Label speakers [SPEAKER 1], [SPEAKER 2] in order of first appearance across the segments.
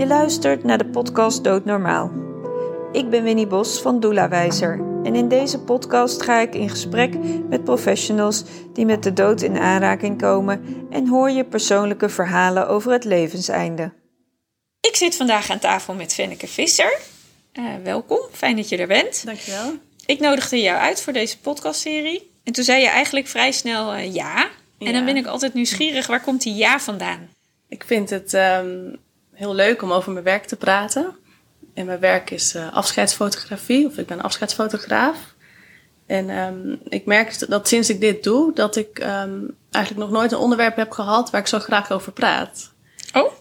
[SPEAKER 1] Je luistert naar de podcast Doodnormaal. Ik ben Winnie Bos van Doelawijzer en in deze podcast ga ik in gesprek met professionals die met de dood in aanraking komen en hoor je persoonlijke verhalen over het levenseinde. Ik zit vandaag aan tafel met Fenneke Visser. Uh, welkom, fijn dat je er bent.
[SPEAKER 2] Dankjewel.
[SPEAKER 1] Ik nodigde jou uit voor deze podcastserie en toen zei je eigenlijk vrij snel uh, ja. En
[SPEAKER 2] Ja.
[SPEAKER 1] dan ben ik altijd nieuwsgierig, waar komt die ja vandaan?
[SPEAKER 2] Ik vind het ehm, heel leuk om over mijn werk te praten. En mijn werk is eh, afscheidsfotografie, of ik ben afscheidsfotograaf. En ehm, ik merk dat sinds ik dit doe, dat ik ehm, eigenlijk nog nooit een onderwerp heb gehad waar ik zo graag over praat.
[SPEAKER 1] Oh,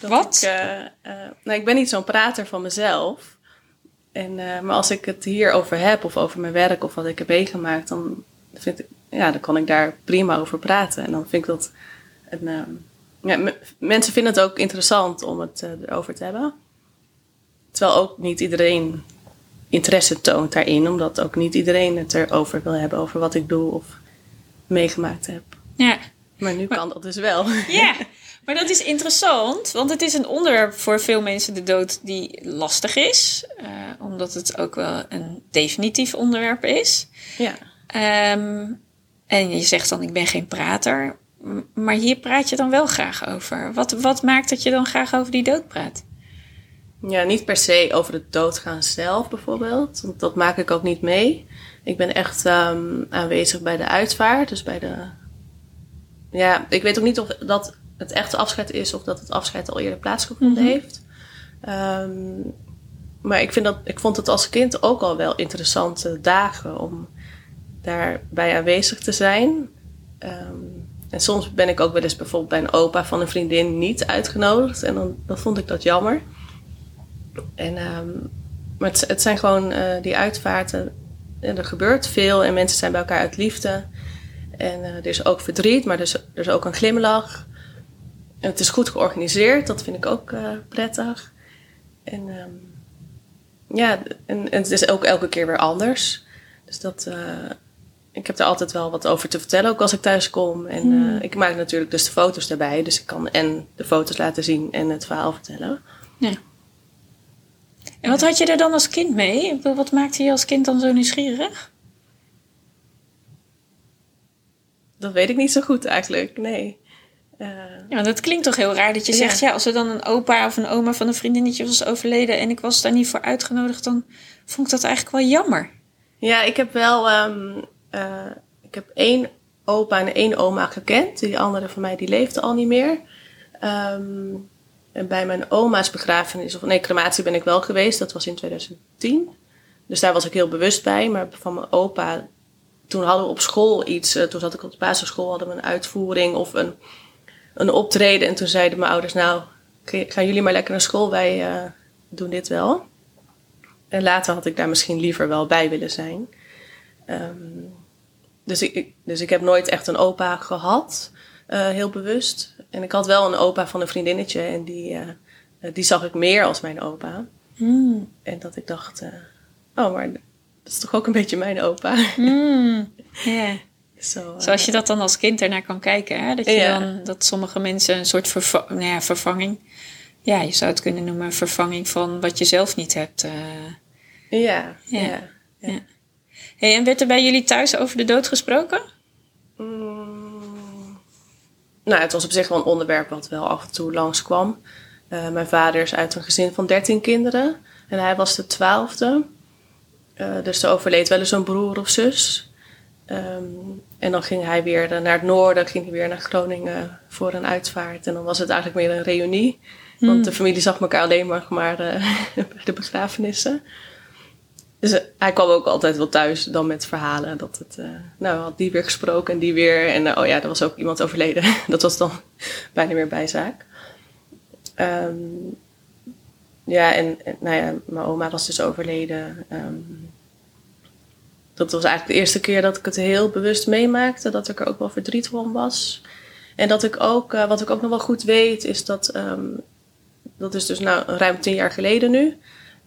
[SPEAKER 2] Dat
[SPEAKER 1] Wat?
[SPEAKER 2] Ik, eh, eh, nou, ik ben niet zo'n prater van mezelf. En, maar als ik het hierover heb, of over mijn werk, of wat ik heb meegemaakt, dan, vind ik, ja, dan kan ik daar prima over praten. En dan vind ik dat. Een, ehm, ja, me- mensen vinden het ook interessant om het eh, erover te hebben. Terwijl ook niet iedereen interesse toont daarin, omdat ook niet iedereen het erover wil hebben, over wat ik doe of meegemaakt heb.
[SPEAKER 1] ja.
[SPEAKER 2] Maar nu kan dat dus wel.
[SPEAKER 1] Ja, maar dat is interessant, want het is een onderwerp voor veel mensen de dood die lastig is, eh, omdat het ook wel een definitief onderwerp is.
[SPEAKER 2] ja.
[SPEAKER 1] Ehm, en je zegt dan, ik ben geen prater, maar hier praat je dan wel graag over. Wat, wat maakt dat je dan graag over die dood praat?
[SPEAKER 2] Ja, niet per se over het doodgaan zelf bijvoorbeeld. Want dat maak ik ook niet mee. Ik ben echt ehm, aanwezig bij de uitvaart. Dus bij de. Ja, ik weet ook niet of dat het echte afscheid is of dat het afscheid al eerder plaatsgevonden
[SPEAKER 1] Mhm.
[SPEAKER 2] heeft. Ehm, maar ik, vind dat, ik vond het als kind ook al wel interessante dagen om daarbij aanwezig te zijn. Ehm, en soms ben ik ook wel eens bijvoorbeeld bij een opa van een vriendin niet uitgenodigd. En dan, vond ik dat jammer. En, ehm, maar het, zijn gewoon eh, die uitvaarten. En er gebeurt veel en mensen zijn bij elkaar uit liefde. En eh, er is ook verdriet, maar er is, er is ook een glimlach. En het is goed georganiseerd, dat vind ik ook eh, prettig. En ehm, ja, en, het is ook elke keer weer anders. Dus dat, ik heb er altijd wel wat over te vertellen, ook als ik thuis kom. En eh, ik maak natuurlijk dus de foto's daarbij. Dus ik kan en de foto's laten zien en het verhaal vertellen.
[SPEAKER 1] Ja. En wat had je er dan als kind mee? Wat maakte je als kind dan zo nieuwsgierig?
[SPEAKER 2] Dat weet ik niet zo goed eigenlijk, nee. Eh,
[SPEAKER 1] Ja, want het klinkt toch heel raar dat je zegt, ja, als er dan een opa of een oma van een vriendinnetje was overleden en ik was daar niet voor uitgenodigd, dan vond ik dat eigenlijk wel jammer.
[SPEAKER 2] ja, ik heb wel... ehm, eh, ik heb één opa en één oma gekend. Die andere van mij, die leefde al niet meer. Ehm, en bij mijn oma's begrafenis, of nee, crematie ben ik wel geweest. Dat was in 2010. Dus daar was ik heel bewust bij. Maar van mijn opa, toen hadden we op school iets. eh, toen zat ik op de basisschool, hadden we een uitvoering of een, een optreden. En toen zeiden mijn ouders, nou, gaan jullie maar lekker naar school. Wij eh, doen dit wel. En later had ik daar misschien liever wel bij willen zijn. Ehm, dus, ik, dus ik heb nooit echt een opa gehad, eh, heel bewust. En ik had wel een opa van een vriendinnetje en die, eh, die zag ik meer als mijn opa. En dat ik dacht, eh, oh, maar dat is toch ook een beetje mijn opa.
[SPEAKER 1] Ja.
[SPEAKER 2] Zo,
[SPEAKER 1] Zoals je dat dan als kind ernaar kan kijken, hè? Dat, je dan, dat sommige mensen een soort verva- nou ja, vervanging, ja, je zou het kunnen noemen, vervanging van wat je zelf niet hebt.
[SPEAKER 2] ja,
[SPEAKER 1] Ja.
[SPEAKER 2] ja.
[SPEAKER 1] Hey, en werd er bij jullie thuis over de dood gesproken?
[SPEAKER 2] Mm, nou, het was op zich wel een onderwerp wat wel af en toe langskwam. Eh mijn vader is uit een gezin van 13 kinderen en hij was de twaalfde. Eh, dus er overleed wel eens een broer of zus. Ehm, en dan ging hij weer naar het noorden, ging hij weer naar Groningen voor een uitvaart. En dan was het eigenlijk meer een reunie. Want de familie zag elkaar alleen maar, maar eh, bij de begrafenissen. Dus eh, hij kwam ook altijd wel thuis dan met verhalen. Dat het, eh, nou, had die weer gesproken en die weer. En eh, oh ja, er was ook iemand overleden. dat was dan bijna weer bijzaak. Ehm, ja, en, nou ja, mijn oma was dus overleden. Ehm, dat was eigenlijk de eerste keer dat ik het heel bewust meemaakte. Dat ik er ook wel verdriet van was. En dat ik ook, wat ik ook nog wel goed weet, is dat... ehm, dat is dus nou ruim tien jaar geleden nu.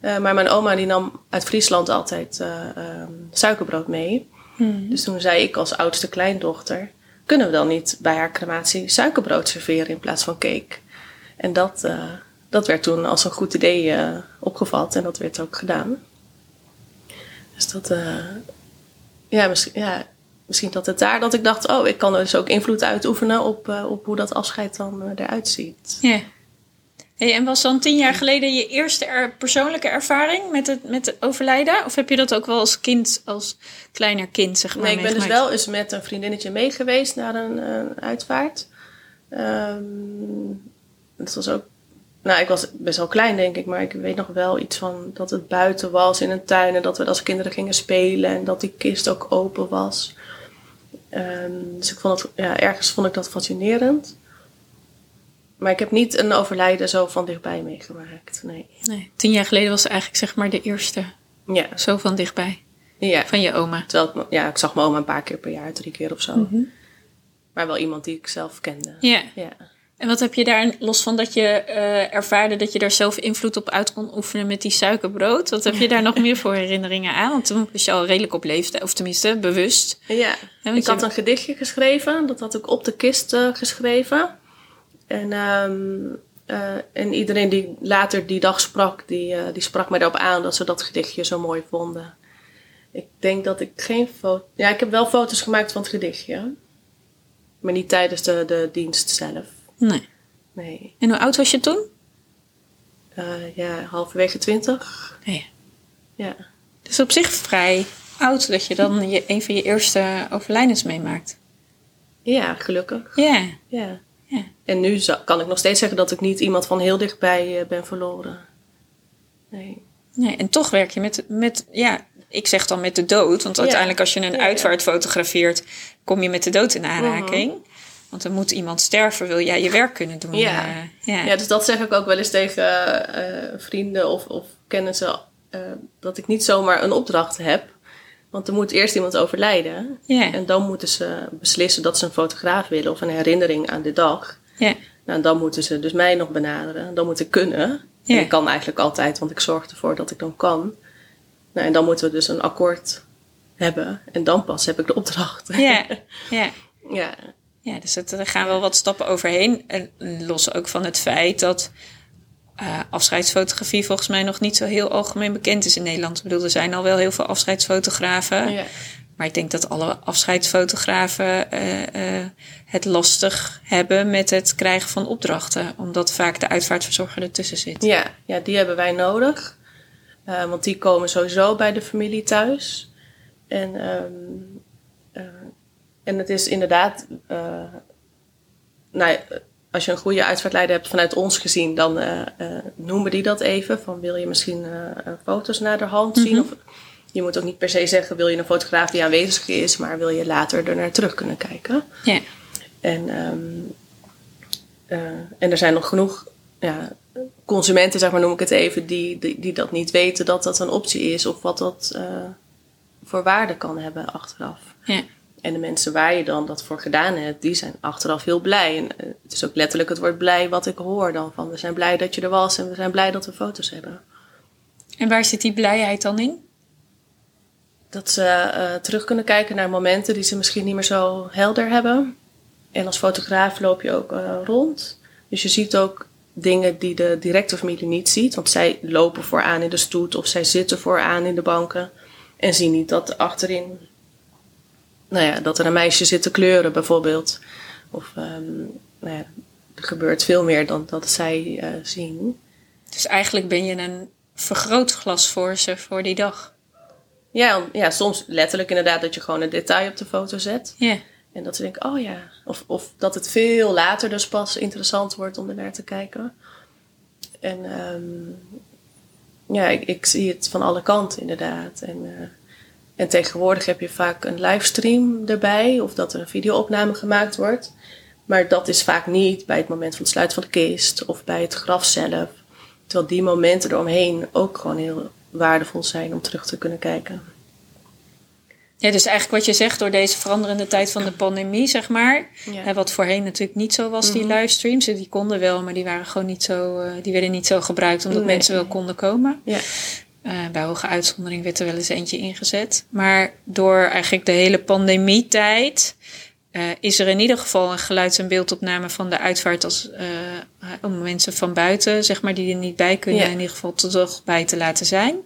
[SPEAKER 2] Eh, maar mijn oma die nam uit Friesland altijd eh, ehm, suikerbrood mee. Dus toen zei ik als oudste kleindochter... kunnen we dan niet bij haar crematie suikerbrood serveren in plaats van cake? En dat, eh, dat werd toen als een goed idee opgevat en dat werd ook gedaan. Dus dat, ja, misschien, ja, misschien dat het daar dat ik dacht, oh, ik kan dus ook invloed uitoefenen op, uh, op hoe dat afscheid dan eruit ziet.
[SPEAKER 1] Ja. Hey, en was dan tien jaar geleden je eerste er, persoonlijke ervaring met het, met het overlijden? Of heb je dat ook wel als kind, als kleiner kind, zeg maar?
[SPEAKER 2] Nee, ik ben dus wel eens met een vriendinnetje mee geweest naar een, een uitvaart. Um, dat was ook nou, ik was best wel klein, denk ik, maar ik weet nog wel iets van dat het buiten was in een tuin en dat we als kinderen gingen spelen en dat die kist ook open was. Um, dus ik vond het, ja, ergens vond ik dat fascinerend. Maar ik heb niet een overlijden zo van dichtbij meegemaakt. Nee.
[SPEAKER 1] nee. Tien jaar geleden was eigenlijk zeg maar de eerste. Ja. Zo van dichtbij. Ja. Van je oma.
[SPEAKER 2] Terwijl ik, ja, ik zag mijn oma een paar keer per jaar, drie keer of zo. Mm -hmm. Maar wel iemand die ik zelf kende.
[SPEAKER 1] Ja. ja. En wat heb je daar, los van dat je uh, ervaarde dat je daar zelf invloed op uit kon oefenen met die suikerbrood, wat heb je daar nog meer voor herinneringen aan? Want toen was je al redelijk op leeftijd, of tenminste bewust.
[SPEAKER 2] Ja, ik had een gedichtje geschreven, dat had ik op de kist uh, geschreven. En, um, uh, en iedereen die later die dag sprak, die, die sprak mij erop aan dat ze dat gedichtje zo mooi vonden. Ik denk dat ik geen foto. Ja, ik heb wel foto's gemaakt van het gedichtje. Maar niet tijdens de, de dienst zelf.
[SPEAKER 1] Nee.
[SPEAKER 2] Nee.
[SPEAKER 1] En hoe oud was je toen?
[SPEAKER 2] Uh, ja, halverwege twintig.
[SPEAKER 1] Nee.
[SPEAKER 2] Ja.
[SPEAKER 1] Dus op zich vrij oud dat je dan je, een van je eerste overlijdens meemaakt.
[SPEAKER 2] Ja, gelukkig.
[SPEAKER 1] Ja.
[SPEAKER 2] ja. Ja. En nu kan ik nog steeds zeggen dat ik niet iemand van heel dichtbij uh, ben verloren. Nee.
[SPEAKER 1] Nee, en toch werk je met, met, ja, ik zeg dan met de dood. Want uiteindelijk als je een ja, uitvaart fotografeert, kom je met de dood in aanraking. Uh -huh. Want er moet iemand sterven, wil jij je werk kunnen doen.
[SPEAKER 2] Ja, uh, ja. ja dus dat zeg ik ook wel eens tegen uh, vrienden of, of kennissen. Uh, dat ik niet zomaar een opdracht heb. Want er moet eerst iemand overlijden.
[SPEAKER 1] Ja.
[SPEAKER 2] En dan moeten ze beslissen dat ze een fotograaf willen of een herinnering aan de dag.
[SPEAKER 1] Ja.
[SPEAKER 2] Nou, dan moeten ze dus mij nog benaderen. Dan moet ik kunnen. En ik kan eigenlijk altijd, want ik zorg ervoor dat ik dan kan. Nou, en dan moeten we dus een akkoord hebben. En dan pas heb ik de opdracht.
[SPEAKER 1] Ja, ja.
[SPEAKER 2] ja.
[SPEAKER 1] Ja, dus het, er gaan wel wat stappen overheen. En los ook van het feit dat uh, afscheidsfotografie volgens mij nog niet zo heel algemeen bekend is in Nederland. Ik bedoel, er zijn al wel heel veel afscheidsfotografen.
[SPEAKER 2] Ja.
[SPEAKER 1] Maar ik denk dat alle afscheidsfotografen uh, uh, het lastig hebben met het krijgen van opdrachten. Omdat vaak de uitvaartverzorger ertussen zit.
[SPEAKER 2] Ja, ja die hebben wij nodig. want die komen sowieso bij de familie thuis. En um, en het is inderdaad, nou, als je een goede uitvaartleider hebt vanuit ons gezien, dan uh, uh, noemen die dat even. Van wil je misschien foto's naar de hand zien? Mm -hmm. Of je moet ook niet per se zeggen, wil je een fotograaf die aanwezig is, maar wil je later er naar terug kunnen kijken.
[SPEAKER 1] Ja.
[SPEAKER 2] En, um, en er zijn nog genoeg ja, consumenten, zeg maar, noem ik het even, die, die, die dat niet weten dat dat een optie is of wat dat voor waarde kan hebben achteraf.
[SPEAKER 1] Ja.
[SPEAKER 2] En de mensen waar je dan dat voor gedaan hebt, die zijn achteraf heel blij. En het is ook letterlijk het woord blij wat ik hoor dan. Van we zijn blij dat je er was en we zijn blij dat we foto's hebben.
[SPEAKER 1] En waar zit die blijheid dan in?
[SPEAKER 2] Dat ze uh, terug kunnen kijken naar momenten die ze misschien niet meer zo helder hebben. En als fotograaf loop je ook uh, rond. Dus je ziet ook dingen die de directe familie niet ziet. Want zij lopen vooraan in de stoet of zij zitten vooraan in de banken. En zien niet dat achterin nou ja, dat er een meisje zit te kleuren bijvoorbeeld. Of um, nou ja, er gebeurt veel meer dan dat zij uh, zien.
[SPEAKER 1] Dus eigenlijk ben je een vergrootglas voor ze voor die dag.
[SPEAKER 2] Ja, ja, soms letterlijk inderdaad dat je gewoon een detail op de foto zet.
[SPEAKER 1] Ja.
[SPEAKER 2] En dat ze denken, oh ja. Of, of dat het veel later dus pas interessant wordt om er naar te kijken. En um, ja, ik, ik, zie het van alle kanten inderdaad. En uh, en tegenwoordig heb je vaak een livestream erbij of dat er een videoopname gemaakt wordt. Maar dat is vaak niet bij het moment van het sluiten van de kist of bij het graf zelf. Terwijl die momenten eromheen ook gewoon heel waardevol zijn om terug te kunnen kijken.
[SPEAKER 1] Ja, dus eigenlijk wat je zegt door deze veranderende tijd van de pandemie, zeg maar.
[SPEAKER 2] Ja.
[SPEAKER 1] Wat voorheen natuurlijk niet zo was, die
[SPEAKER 2] Mhm.
[SPEAKER 1] livestreams. Die konden wel, maar die waren gewoon niet zo, uh, die werden niet zo gebruikt omdat
[SPEAKER 2] Nee.
[SPEAKER 1] mensen wel konden komen.
[SPEAKER 2] Ja.
[SPEAKER 1] Uh, bij hoge uitzondering werd er wel eens eentje ingezet. Maar door eigenlijk de hele pandemietijd uh, is er in ieder geval een geluids- en beeldopname van de uitvaart als, uh, om mensen van buiten, zeg maar, die er niet bij kunnen, in ieder geval toch bij te laten zijn.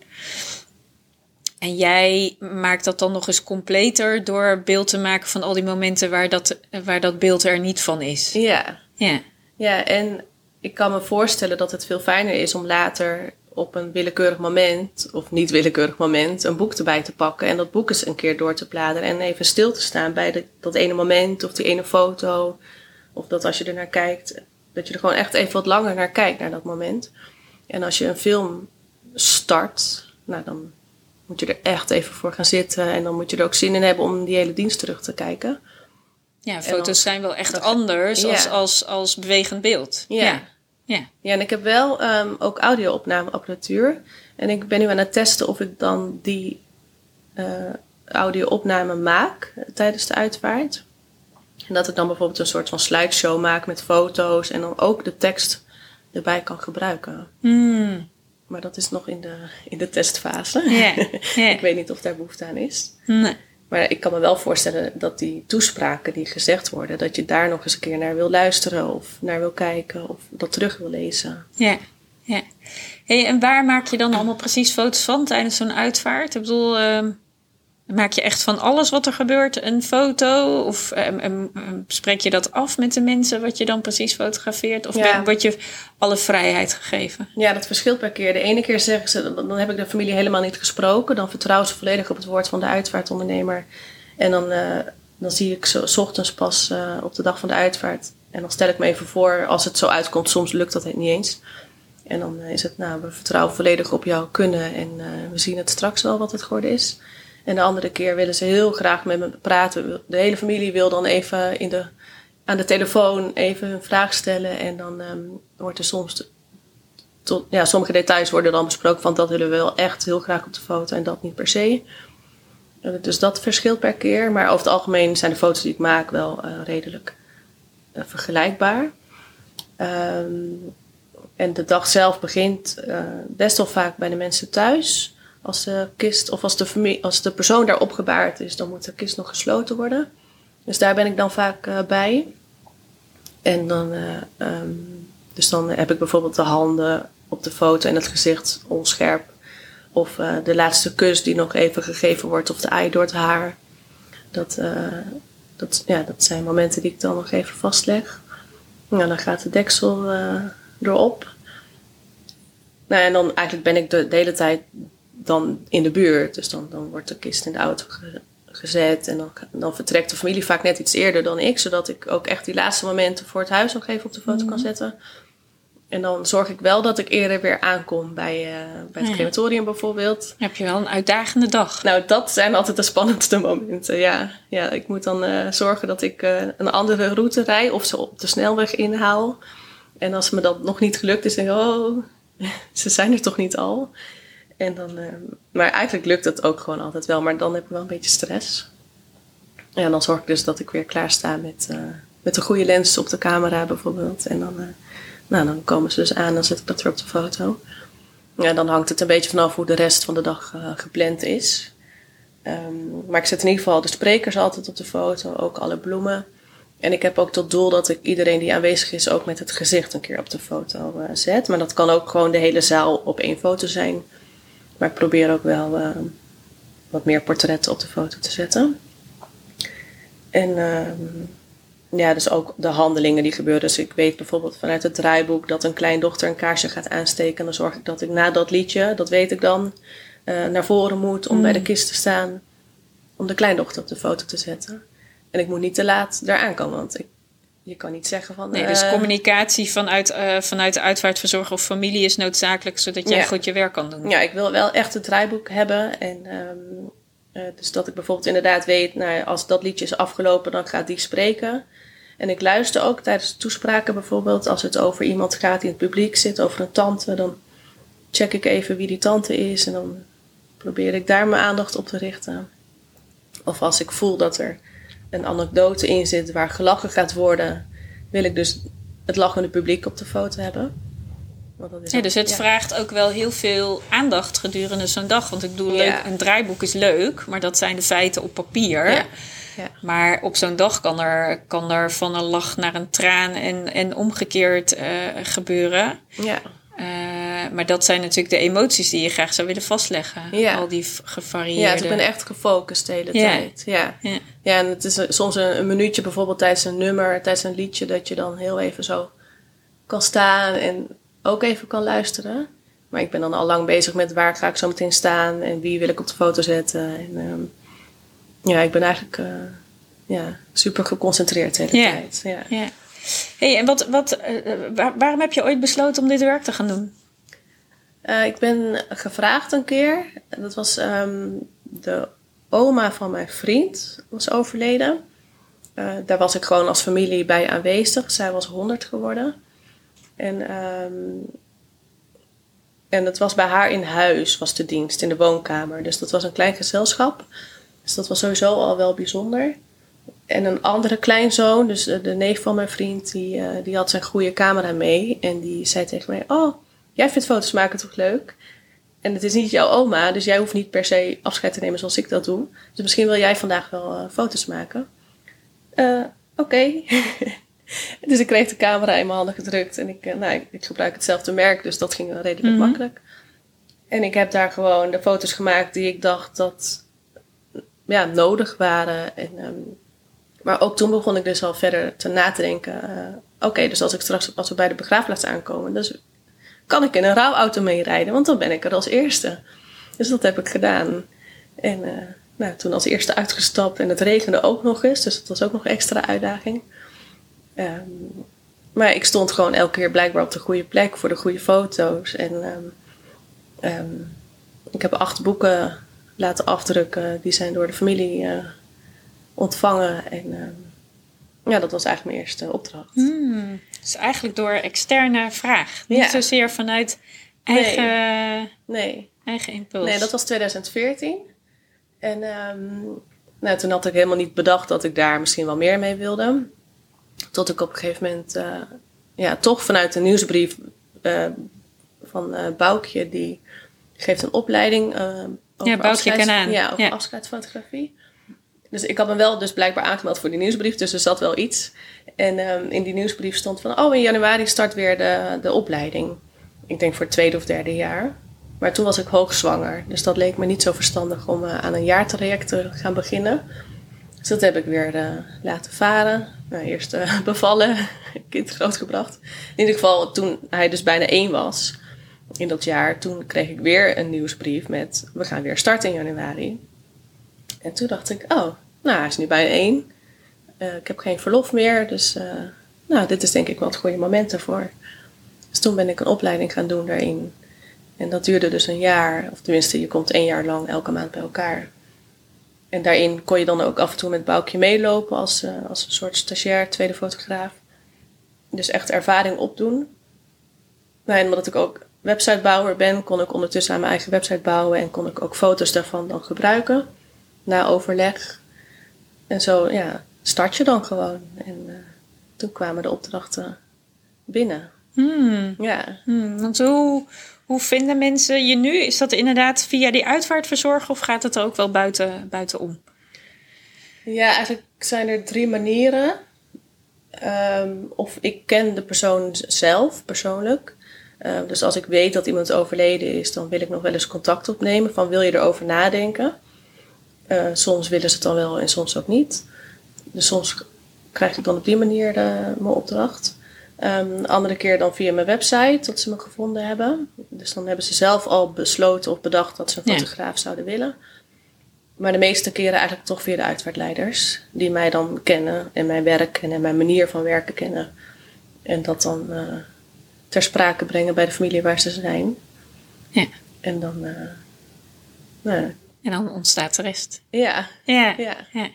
[SPEAKER 1] En jij maakt dat dan nog eens completer door beeld te maken van al die momenten waar dat, waar dat beeld er niet van is.
[SPEAKER 2] Ja. Ja. Ja, en ik kan me voorstellen dat het veel fijner is om later op een willekeurig moment, of niet willekeurig moment, een boek erbij te pakken en dat boek eens een keer door te bladeren en even stil te staan bij dat ene moment of die ene foto. Of dat als je er naar kijkt, dat je er gewoon echt even wat langer naar kijkt, naar dat moment. En als je een film start, nou dan moet je er echt even voor gaan zitten en dan moet je er ook zin in hebben om die hele dienst terug te kijken.
[SPEAKER 1] Ja, foto's zijn wel echt anders als, als, als bewegend beeld.
[SPEAKER 2] ja. Ja. Ja, en ik heb wel um, ook audio-opnameapparatuur. En ik ben nu aan het testen of ik dan die uh, audio-opname maak tijdens de uitvaart. En dat ik dan bijvoorbeeld een soort van slideshow maak met foto's en dan ook de tekst erbij kan gebruiken. Hmm. Maar dat is nog in de, in de testfase. Yeah. ik weet niet of daar behoefte aan is. Nee. Maar ik kan me wel voorstellen dat die toespraken die gezegd worden, dat je daar nog eens een keer naar wil luisteren of naar wil kijken of dat terug wil lezen.
[SPEAKER 1] Ja, ja. Hey, en waar maak je dan allemaal precies foto's van tijdens zo'n uitvaart? Ik bedoel, uh, Maak je echt van alles wat er gebeurt een foto? Of um, spreek je dat af met de mensen wat je dan precies fotografeert? Of ja. word je alle vrijheid gegeven?
[SPEAKER 2] Ja, dat verschilt per keer. De ene keer zeggen ze, dan heb ik de familie helemaal niet gesproken. Dan vertrouwen ze volledig op het woord van de uitvaartondernemer. En dan, uh, dan zie ik ze s ochtends pas uh, op de dag van de uitvaart. En dan stel ik me even voor, als het zo uitkomt, soms lukt dat niet eens. En dan is het, nou, we vertrouwen volledig op jouw kunnen en uh, we zien het straks wel wat het geworden is. En de andere keer willen ze heel graag met me praten. De hele familie wil dan even in de, aan de telefoon even een vraag stellen. En dan um, wordt er soms. Tot, ja, sommige details worden dan besproken van dat willen we wel echt heel graag op de foto en dat niet per se. Eh, dus dat verschilt per keer. Maar over het algemeen zijn de foto's die ik maak wel uh, redelijk uh, vergelijkbaar. Um, en de dag zelf begint best wel vaak bij de mensen thuis als de kist of als de, als de persoon daar opgebaard is, dan moet de kist nog gesloten worden. Dus daar ben ik dan vaak uh, bij. En dan, uh, um, dus dan heb ik bijvoorbeeld de handen op de foto en het gezicht onscherp. Of uh, de laatste kus die nog even gegeven wordt, of de ei door het haar. Dat, dat, ja, dat zijn momenten die ik dan nog even vastleg. Nou, dan gaat de deksel erop. Nou, en dan eigenlijk ben ik de hele tijd dan in de buurt. Dus dan, dan wordt de kist in de auto gezet. En dan, dan vertrekt de familie vaak net iets eerder dan ik. Zodat ik ook echt die laatste momenten voor het huis nog even op de foto kan mhm. zetten. En dan zorg ik wel dat ik eerder weer aankom bij, uh, bij het crematorium bijvoorbeeld.
[SPEAKER 1] Heb je wel een uitdagende dag?
[SPEAKER 2] Nou, dat zijn altijd de spannendste momenten, ja. ja ik moet dan uh, zorgen dat ik uh, een andere route rij of ze op de snelweg inhaal. En als me dat nog niet gelukt is, denk ik, oh, ze zijn er toch niet al. En dan, uh, maar eigenlijk lukt het ook gewoon altijd wel. Maar dan heb ik wel een beetje stress. Ja, dan zorg ik dus dat ik weer klaar sta met, uh, met een goede lens op de camera bijvoorbeeld. En dan, uh, nou, dan komen ze dus aan, dan zet ik dat weer op de foto. Ja, dan hangt het een beetje vanaf hoe de rest van de dag gepland is. Um, maar ik zet in ieder geval de sprekers altijd op de foto, ook alle bloemen. En ik heb ook tot doel dat ik iedereen die aanwezig is ook met het gezicht een keer op de foto zet. Maar dat kan ook gewoon de hele zaal op één foto zijn. Maar ik probeer ook wel uh, wat meer portretten op de foto te zetten. En uh, ja, dus ook de handelingen die gebeuren. Dus ik weet bijvoorbeeld vanuit het draaiboek dat een kleindochter een kaarsje gaat aansteken. En dan zorg ik dat ik na dat liedje, dat weet ik dan, uh, naar voren moet om bij de mm. kist te staan. Om de kleindochter op de foto te zetten. En ik moet niet te laat eraan komen, want ik je kan niet zeggen van.
[SPEAKER 1] Nee, dus uh, communicatie vanuit, uh, vanuit de uitvaartverzorger of familie is noodzakelijk zodat jij goed je werk kan doen.
[SPEAKER 2] Ja, ik wil wel echt het draaiboek hebben. En um, uh, dus dat ik bijvoorbeeld inderdaad weet, nou, als dat liedje is afgelopen, dan gaat die spreken. En ik luister ook tijdens de toespraken bijvoorbeeld, als het over iemand gaat die in het publiek zit, over een tante, dan check ik even wie die tante is en dan probeer ik daar mijn aandacht op te richten. Of als ik voel dat er een anekdote in zit waar gelachen gaat worden, wil ik dus het lachende publiek op de foto hebben.
[SPEAKER 1] ja, dus het vraagt ook wel heel veel aandacht gedurende zo'n dag. Want ik bedoel, leuk, een draaiboek is leuk, maar dat zijn de feiten op papier.
[SPEAKER 2] Ja.
[SPEAKER 1] Maar op zo'n dag kan er, kan er van een lach naar een traan en, en omgekeerd eh, gebeuren.
[SPEAKER 2] Ja.
[SPEAKER 1] Eh, maar dat zijn natuurlijk de emoties die je graag zou willen vastleggen.
[SPEAKER 2] Ja.
[SPEAKER 1] Al die gevarieerde...
[SPEAKER 2] Ja, dus ik ben echt gefocust de hele
[SPEAKER 1] Ja.
[SPEAKER 2] tijd. Ja.
[SPEAKER 1] Ja.
[SPEAKER 2] ja, en het is eh, soms een, een minuutje bijvoorbeeld tijdens een nummer, tijdens een liedje, dat je dan heel even zo kan staan en ook even kan luisteren. Maar ik ben dan al lang bezig met waar ga ik zo meteen staan en wie wil ik op de foto zetten. En, ehm, ja, ik ben eigenlijk eh, ja, super geconcentreerd de hele tijd. Ja.
[SPEAKER 1] Ja. Hey, en wat, wat, waar- waarom heb je ooit besloten om dit werk te gaan doen?
[SPEAKER 2] Eh, ik ben gevraagd een keer. Dat was ehm, de oma van mijn vriend was overleden. Eh, daar was ik gewoon als familie bij aanwezig. Zij was 100 geworden. En, ehm, en dat was bij haar in huis, was de dienst, in de woonkamer. Dus dat was een klein gezelschap. Dus dat was sowieso al wel bijzonder. En een andere kleinzoon, dus de, neef van mijn vriend, die, eh, die had zijn goede camera mee. En die zei tegen mij, oh, jij vindt foto's maken toch leuk? En het is niet jouw oma, dus jij hoeft niet per se afscheid te nemen zoals ik dat doe. Dus misschien wil jij vandaag wel eh, foto's maken. Eh, Oké. dus ik kreeg de camera in mijn handen gedrukt. En ik, eh, nou, ik, ik gebruik hetzelfde merk, dus dat ging wel redelijk
[SPEAKER 1] Mhm.
[SPEAKER 2] makkelijk. En ik heb daar gewoon de foto's gemaakt die ik dacht dat ja, nodig waren. En, ehm, maar ook toen begon ik dus al verder te na te denken. eh, Oké, dus als ik straks als we bij de begraafplaats aankomen, dus kan ik in een rouwauto meerijden, want dan ben ik er als eerste. Dus dat heb ik gedaan. En eh, nou, toen als eerste uitgestapt en het regende ook nog eens, dus dat was ook nog een extra uitdaging. Ehm, maar ik stond gewoon elke keer blijkbaar op de goede plek voor de goede foto's. En ehm, ehm, ik heb acht boeken laten afdrukken, die zijn door de familie eh, ontvangen. En ja, dat was eigenlijk mijn eerste opdracht.
[SPEAKER 1] Hmm, dus eigenlijk door externe vraag. Niet
[SPEAKER 2] Ja.
[SPEAKER 1] zozeer vanuit eigen,
[SPEAKER 2] Nee.
[SPEAKER 1] eigen impuls.
[SPEAKER 2] Nee, dat was 2014. En ehm, nou, toen had ik helemaal niet bedacht dat ik daar misschien wel meer mee wilde. Tot ik op een gegeven moment, eh, ja, toch vanuit een nieuwsbrief eh, van eh Boukje, die geeft een opleiding. over
[SPEAKER 1] Ja, Boukje Kanaan.
[SPEAKER 2] Ja, over
[SPEAKER 1] Ja.
[SPEAKER 2] afscheidsfotografie. Dus ik had me wel dus blijkbaar aangemeld voor die nieuwsbrief, dus er zat wel iets. En ehm, in die nieuwsbrief stond van, oh in januari start weer de, de opleiding. Ik denk voor het tweede of derde jaar. Maar toen was ik hoogzwanger, dus dat leek me niet zo verstandig om eh, aan een jaartraject te gaan beginnen. Dus dat heb ik weer eh, laten varen. Nou, eerst eh, bevallen, kind grootgebracht. In ieder geval, toen hij dus bijna één was in dat jaar, toen kreeg ik weer een nieuwsbrief met we gaan weer starten in januari. En toen dacht ik, oh, nou, hij is nu bijna één. Eh, ik heb geen verlof meer, dus eh, nou, dit is denk ik wel het goede moment ervoor. Dus toen ben ik een opleiding gaan doen daarin. En dat duurde dus een jaar, of tenminste, je komt één jaar lang elke maand bij elkaar. En daarin kon je dan ook af en toe met Boukje meelopen als, eh, als een soort stagiair, tweede fotograaf. Dus echt ervaring opdoen. Nou, en omdat ik ook websitebouwer ben, kon ik ondertussen aan mijn eigen website bouwen en kon ik ook foto's daarvan dan gebruiken na overleg. En zo, ja, start je dan gewoon. En eh, toen kwamen de opdrachten binnen.
[SPEAKER 1] Hmm,
[SPEAKER 2] Ja.
[SPEAKER 1] hmm, want hoe, hoe vinden mensen je nu? Is dat inderdaad via die uitvaartverzorger of gaat het er ook wel buiten, buitenom?
[SPEAKER 2] Ja, eigenlijk zijn er drie manieren. Ehm, of ik ken de persoon zelf persoonlijk. Ehm, dus als ik weet dat iemand overleden is, dan wil ik nog wel eens contact opnemen. Van wil je erover nadenken? Eh, soms willen ze het dan wel en soms ook niet. Dus soms krijg ik dan op die manier de, mijn opdracht. Een andere keer dan via mijn website, dat ze me gevonden hebben. Dus dan hebben ze zelf al besloten of bedacht dat ze een
[SPEAKER 1] Ja.
[SPEAKER 2] fotograaf zouden willen. Maar de meeste keren eigenlijk toch via de uitvaartleiders. Die mij dan kennen en mijn werk en mijn manier van werken kennen. En dat dan eh, ter sprake brengen bij de familie waar ze zijn.
[SPEAKER 1] Ja.
[SPEAKER 2] En dan, eh, nou,
[SPEAKER 1] En dan ontstaat de rest.
[SPEAKER 2] ja,
[SPEAKER 1] Ja.
[SPEAKER 2] ja.
[SPEAKER 1] ja.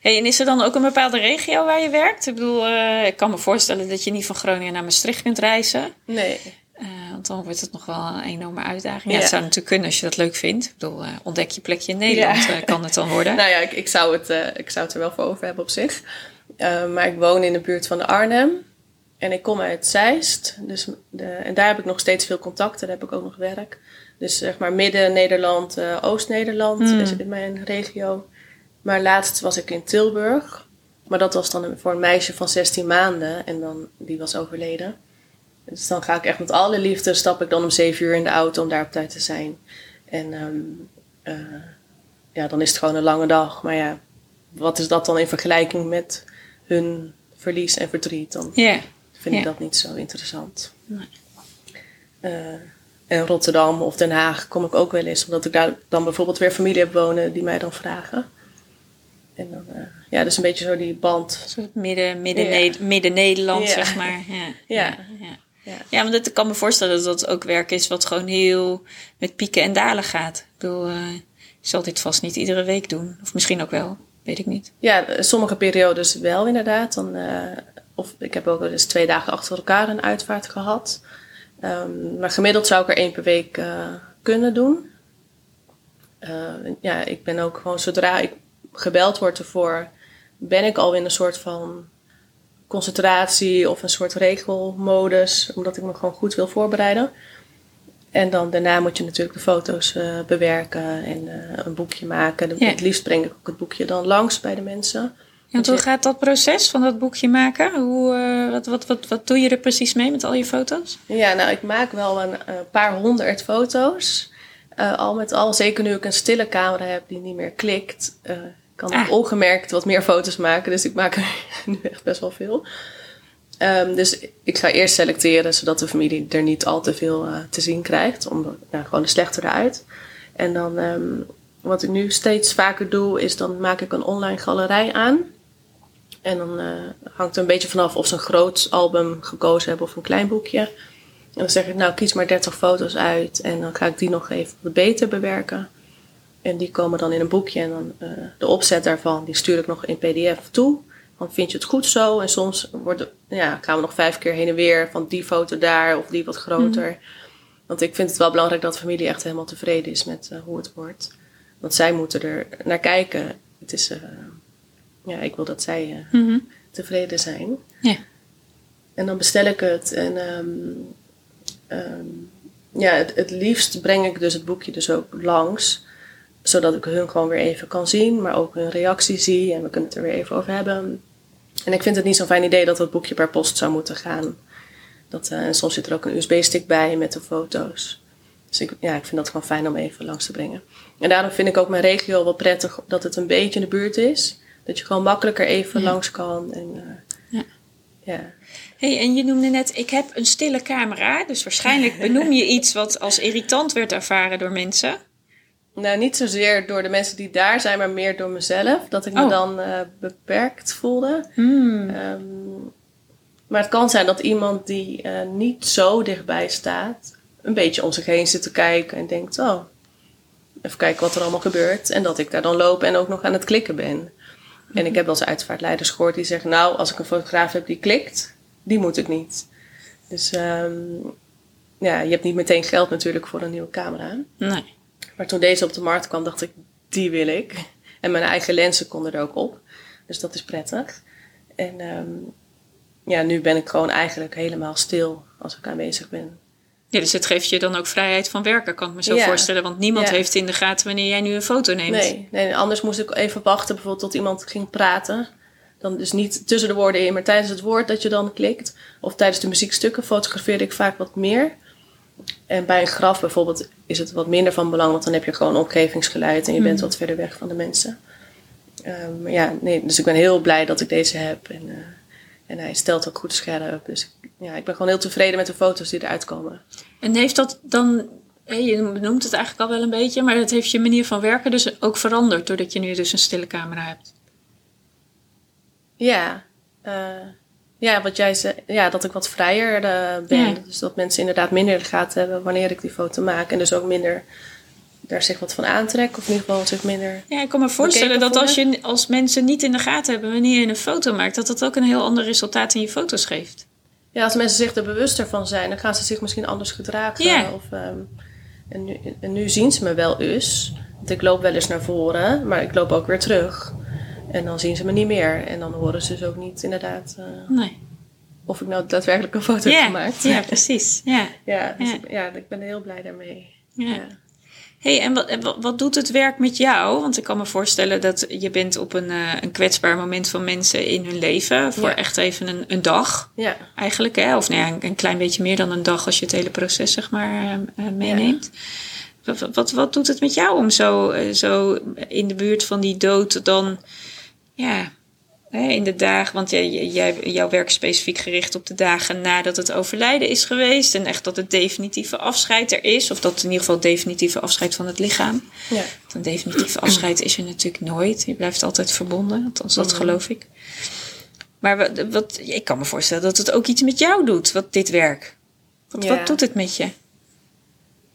[SPEAKER 1] Hey, en is er dan ook een bepaalde regio waar je werkt? Ik bedoel, eh, ik kan me voorstellen dat je niet van Groningen naar Maastricht kunt reizen.
[SPEAKER 2] Nee,
[SPEAKER 1] Eh, want dan wordt het nog wel een enorme uitdaging. Ja,
[SPEAKER 2] Ja.
[SPEAKER 1] het zou natuurlijk kunnen als je dat leuk vindt. Ik bedoel, eh, ontdek je plekje in Nederland,
[SPEAKER 2] Ja.
[SPEAKER 1] kan het dan worden.
[SPEAKER 2] nou ja, ik, ik, zou het, ik zou het er wel voor over hebben op zich. Maar ik woon in de buurt van Arnhem. En ik kom uit Zeist. Dus de, en daar heb ik nog steeds veel contacten. Daar heb ik ook nog werk. Dus zeg maar midden-Nederland, eh, Oost-Nederland
[SPEAKER 1] Hmm.
[SPEAKER 2] is in mijn regio. Maar laatst was ik in Tilburg. Maar dat was dan voor een meisje van 16 maanden. En dan, die was overleden. Dus dan ga ik echt met alle liefde, stap ik dan om 7 uur in de auto om daar op tijd te zijn. En ehm, eh, ja, dan is het gewoon een lange dag. Maar ja, wat is dat dan in vergelijking met hun verlies en verdriet? Dan
[SPEAKER 1] Ja.
[SPEAKER 2] vind ik dat niet zo interessant. Eh, en Rotterdam of Den Haag kom ik ook wel eens, omdat ik daar dan bijvoorbeeld weer familie heb wonen die mij dan vragen. En dan, eh, ja, dus een beetje zo die band.
[SPEAKER 1] Midden, midden,
[SPEAKER 2] Ja.
[SPEAKER 1] Ne- midden-Nederland,
[SPEAKER 2] Ja.
[SPEAKER 1] zeg maar. Ja.
[SPEAKER 2] Ja.
[SPEAKER 1] ja.
[SPEAKER 2] Ja.
[SPEAKER 1] Want ik kan me voorstellen dat dat ook werk is wat gewoon heel met pieken en dalen gaat. Ik bedoel, eh, je zal dit vast niet iedere week doen. Of misschien ook wel, weet ik niet.
[SPEAKER 2] Ja, sommige periodes wel inderdaad. Dan, eh, of ik heb ook wel eens twee dagen achter elkaar een uitvaart gehad. Ehm, maar gemiddeld zou ik er één per week eh, kunnen doen. Eh, ja, ik ben ook gewoon zodra ik gebeld word ervoor, ben ik al in een soort van concentratie of een soort regelmodus, omdat ik me gewoon goed wil voorbereiden. En dan daarna moet je natuurlijk de foto's eh, bewerken en eh, een boekje maken.
[SPEAKER 1] Ja.
[SPEAKER 2] Het liefst breng ik ook het boekje dan langs bij de mensen.
[SPEAKER 1] Ja, hoe gaat dat proces van dat boekje maken? Hoe, eh, wat, wat, wat, wat doe je er precies mee met al je foto's?
[SPEAKER 2] Ja, nou, ik maak wel een eh, paar honderd foto's. Eh, al met al, zeker nu ik een stille camera heb die niet meer klikt, eh, kan ik
[SPEAKER 1] Ah.
[SPEAKER 2] ongemerkt wat meer foto's maken. Dus ik maak er nu echt best wel veel. Ehm, dus ik ga eerst selecteren, zodat de familie er niet al te veel te zien krijgt. Om, ja, gewoon de slechte eruit. En dan, ehm, wat ik nu steeds vaker doe, is dan maak ik een online galerij aan. En dan eh, hangt er een beetje vanaf of ze een groot album gekozen hebben of een klein boekje. En dan zeg ik, nou kies maar 30 foto's uit. En dan ga ik die nog even wat beter bewerken. En die komen dan in een boekje. En dan eh, de opzet daarvan, die stuur ik nog in pdf toe. Dan vind je het goed zo. En soms wordt, ja, gaan we nog vijf keer heen en weer. Van die foto daar of die wat groter. Want ik vind het wel belangrijk dat de familie echt helemaal tevreden is met eh, hoe het wordt. Want zij moeten er naar kijken. Het is, ja, ik wil dat zij eh, tevreden zijn.
[SPEAKER 1] Ja.
[SPEAKER 2] En dan bestel ik het. En ehm, ehm, ja, het, het liefst breng ik dus het boekje dus ook langs. Zodat ik hun gewoon weer even kan zien. Maar ook hun reactie zie. En we kunnen het er weer even over hebben. En ik vind het niet zo'n fijn idee dat het boekje per post zou moeten gaan. Dat, eh, en soms zit er ook een USB-stick bij met de foto's. Dus ik, ja, ik vind dat gewoon fijn om even langs te brengen. En daarom vind ik ook mijn regio wel prettig dat het een beetje in de buurt is. Dat je gewoon makkelijker even langs kan. En, eh,
[SPEAKER 1] Ja.
[SPEAKER 2] ja.
[SPEAKER 1] Hey, en je noemde net, ik heb een stille camera. Dus waarschijnlijk benoem je iets wat als irritant werd ervaren door mensen.
[SPEAKER 2] Nou, niet zozeer door de mensen die daar zijn, maar meer door mezelf. Dat ik me
[SPEAKER 1] Oh.
[SPEAKER 2] dan eh, beperkt voelde.
[SPEAKER 1] Hmm.
[SPEAKER 2] Ehm, maar het kan zijn dat iemand die eh, niet zo dichtbij staat, een beetje om zich heen zit te kijken en denkt: Oh, even kijken wat er allemaal gebeurt. En dat ik daar dan loop en ook nog aan het klikken ben. En ik heb wel eens uitvaartleiders gehoord die zeggen: Nou, als ik een fotograaf heb die klikt, die moet ik niet. Dus ehm, ja, je hebt niet meteen geld natuurlijk voor een nieuwe camera.
[SPEAKER 1] Nee.
[SPEAKER 2] Maar toen deze op de markt kwam, dacht ik, die wil ik. En mijn eigen lenzen konden er ook op. Dus dat is prettig. En ehm, ja, nu ben ik gewoon eigenlijk helemaal stil als ik aanwezig ben.
[SPEAKER 1] Ja, dus het geeft je dan ook vrijheid van werken, kan ik me zo
[SPEAKER 2] Ja.
[SPEAKER 1] voorstellen. Want niemand
[SPEAKER 2] Ja.
[SPEAKER 1] heeft in de gaten wanneer jij nu een foto neemt.
[SPEAKER 2] Nee, nee, anders moest ik even wachten bijvoorbeeld tot iemand ging praten. Dan dus niet tussen de woorden in, maar tijdens het woord dat je dan klikt. Of tijdens de muziekstukken fotografeerde ik vaak wat meer. En bij een graf bijvoorbeeld is het wat minder van belang, want dan heb je gewoon omgevingsgeluid en je bent wat verder weg van de mensen. Ehm, ja, nee, dus ik ben heel blij dat ik deze heb. En, eh, en hij stelt ook goed scherp. Dus ik- ja, ik ben gewoon heel tevreden met de foto's die eruit komen.
[SPEAKER 1] En heeft dat dan, je noemt het eigenlijk al wel een beetje, maar het heeft je manier van werken dus ook veranderd doordat je nu dus een stille camera hebt.
[SPEAKER 2] Ja, eh, ja wat jij zei, ja, dat ik wat vrijer eh, ben.
[SPEAKER 1] Ja.
[SPEAKER 2] Dus dat mensen inderdaad minder in de gaten hebben wanneer ik die foto maak. En dus ook minder daar zich wat van aantrekken. Of in ieder geval zich minder...
[SPEAKER 1] Ja, ik kan me voorstellen dat als, je, als mensen niet in de gaten hebben wanneer je een foto maakt, dat dat ook een heel ander resultaat in je foto's geeft.
[SPEAKER 2] Ja, als mensen zich er bewuster van zijn, dan gaan ze zich misschien anders gedragen.
[SPEAKER 1] Ja.
[SPEAKER 2] Of, ehm, en, nu, en nu zien ze me wel eens. Want ik loop wel eens naar voren, maar ik loop ook weer terug. En dan zien ze me niet meer. En dan horen ze dus ook niet inderdaad eh,
[SPEAKER 1] Nee.
[SPEAKER 2] of ik nou daadwerkelijk een foto heb gemaakt.
[SPEAKER 1] ja, precies. Ja.
[SPEAKER 2] Ja, dus
[SPEAKER 1] Ja.
[SPEAKER 2] Ik, ja, ik ben heel blij daarmee.
[SPEAKER 1] Ja.
[SPEAKER 2] Ja.
[SPEAKER 1] Hey, en wat, wat, doet het werk met jou? Want ik kan me voorstellen dat je bent op een, uh, een kwetsbaar moment van mensen in hun leven. Voor echt even een, een dag.
[SPEAKER 2] Ja.
[SPEAKER 1] Eigenlijk, hè? Of nou ja, een, een, klein beetje meer dan een dag als je het hele proces zeg maar uh, meeneemt. Wat, wat, wat, doet het met jou om zo, zo in de buurt van die dood dan... Ja, in de dagen, want jij, jij, jouw werk is specifiek gericht op de dagen nadat het overlijden is geweest. En echt dat het definitieve afscheid er is. Of dat in ieder geval het definitieve afscheid van het lichaam.
[SPEAKER 2] Ja.
[SPEAKER 1] Een definitieve afscheid is er natuurlijk nooit. Je blijft altijd verbonden, althans dat geloof ik. Maar wat, wat, ik kan me voorstellen dat het ook iets met jou doet, wat dit werk. Wat,
[SPEAKER 2] Ja.
[SPEAKER 1] wat doet het met je?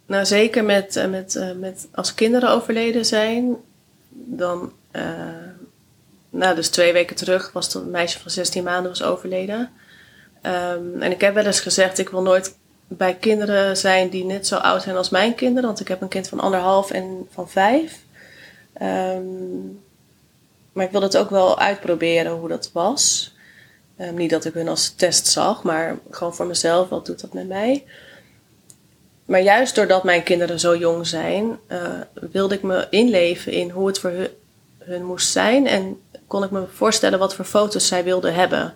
[SPEAKER 2] Nou, zeker met, eh, met, eh, met als kinderen overleden zijn, dan. eh, nou, dus twee weken terug was het een meisje van 16 maanden was overleden. Ehm, en ik heb wel eens gezegd, ik wil nooit bij kinderen zijn die net zo oud zijn als mijn kinderen. Want ik heb een kind van anderhalf en van vijf. Ehm, maar ik wil het ook wel uitproberen hoe dat was. Ehm, niet dat ik hun als test zag, maar gewoon voor mezelf, wat doet dat met mij? Maar juist doordat mijn kinderen zo jong zijn, eh, wilde ik me inleven in hoe het voor hun, hun moest zijn. En kon ik me voorstellen wat voor foto's zij wilden hebben.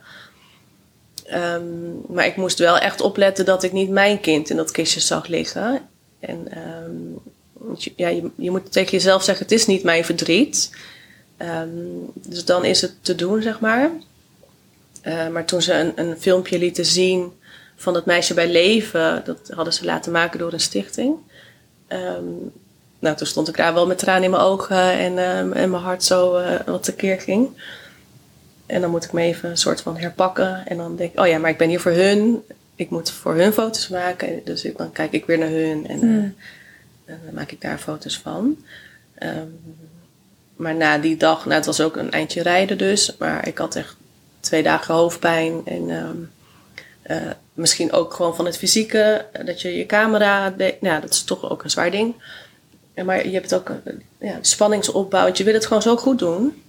[SPEAKER 2] Ehm, maar ik moest wel echt opletten dat ik niet mijn kind in dat kistje zag liggen. En ehm, ja, je, je moet tegen jezelf zeggen: het is niet mijn verdriet. Ehm, dus dan is het te doen, zeg maar. Eh, maar toen ze een, een filmpje lieten zien van dat meisje bij leven, dat hadden ze laten maken door een stichting. Nou, toen stond ik daar wel met tranen in mijn ogen en, ehm, en mijn hart zo eh, wat tekeer ging. En dan moet ik me even een soort van herpakken. En dan denk ik, oh ja, maar ik ben hier voor hun. Ik moet voor hun foto's maken. Dus ik, dan kijk ik weer naar hun en, eh, en dan maak ik daar foto's van. Ehm, maar na die dag, nou het was ook een eindje rijden dus. Maar ik had echt twee dagen hoofdpijn. En ehm, eh, misschien ook gewoon van het fysieke. Dat je je camera, nou, dat is toch ook een zwaar ding. Ja, maar je hebt ook ja, spanningsopbouw. Want je wil het gewoon zo goed doen.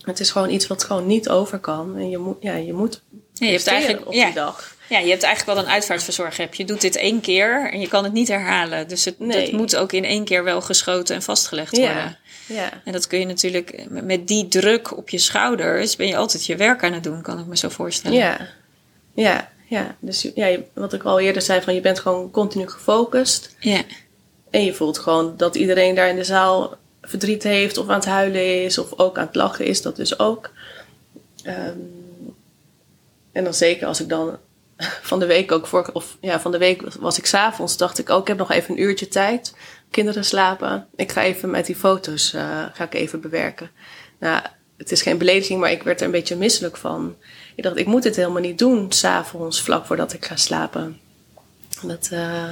[SPEAKER 2] Het is gewoon iets wat gewoon niet over kan. En je moet, ja, je moet
[SPEAKER 1] Ja, je hebt eigenlijk,
[SPEAKER 2] op
[SPEAKER 1] ja,
[SPEAKER 2] die dag.
[SPEAKER 1] ja, je hebt eigenlijk wel een uitvaartverzorger. Heb. Je doet dit één keer en je kan het niet herhalen. Dus het,
[SPEAKER 2] Nee.
[SPEAKER 1] het moet ook in één keer wel geschoten en vastgelegd worden.
[SPEAKER 2] Ja, ja.
[SPEAKER 1] En dat kun je natuurlijk met die druk op je schouders ben je altijd je werk aan het doen, kan ik me zo voorstellen.
[SPEAKER 2] Ja, ja, ja. Dus ja, wat ik al eerder zei, van je bent gewoon continu gefocust.
[SPEAKER 1] Ja.
[SPEAKER 2] En je voelt gewoon dat iedereen daar in de zaal verdriet heeft of aan het huilen is of ook aan het lachen is, dat dus ook. Ehm, en dan zeker als ik dan van de week ook voor, of ja, van de week was ik s'avonds, dacht ik ook, ik heb nog even een uurtje tijd. Kinderen slapen. Ik ga even met die foto's, eh, ga ik even bewerken. Nou, het is geen belediging, maar ik werd er een beetje misselijk van. Ik dacht, ik moet dit helemaal niet doen s'avonds, vlak voordat ik ga slapen. Dat, eh,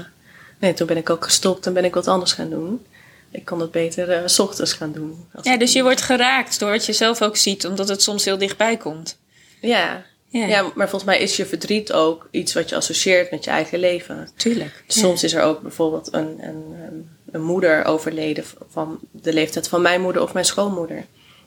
[SPEAKER 2] nee, toen ben ik ook gestopt en ben ik wat anders gaan doen. Ik kan dat beter eh, s ochtends gaan doen.
[SPEAKER 1] Ja, dus je wordt geraakt door wat je zelf ook ziet, omdat het soms heel dichtbij komt.
[SPEAKER 2] Ja.
[SPEAKER 1] Ja.
[SPEAKER 2] Ja. maar volgens mij is je verdriet ook iets wat je associeert met je eigen leven.
[SPEAKER 1] Tuurlijk.
[SPEAKER 2] Soms is er ook bijvoorbeeld een, een, een, een moeder overleden van de leeftijd van mijn moeder of mijn schoonmoeder.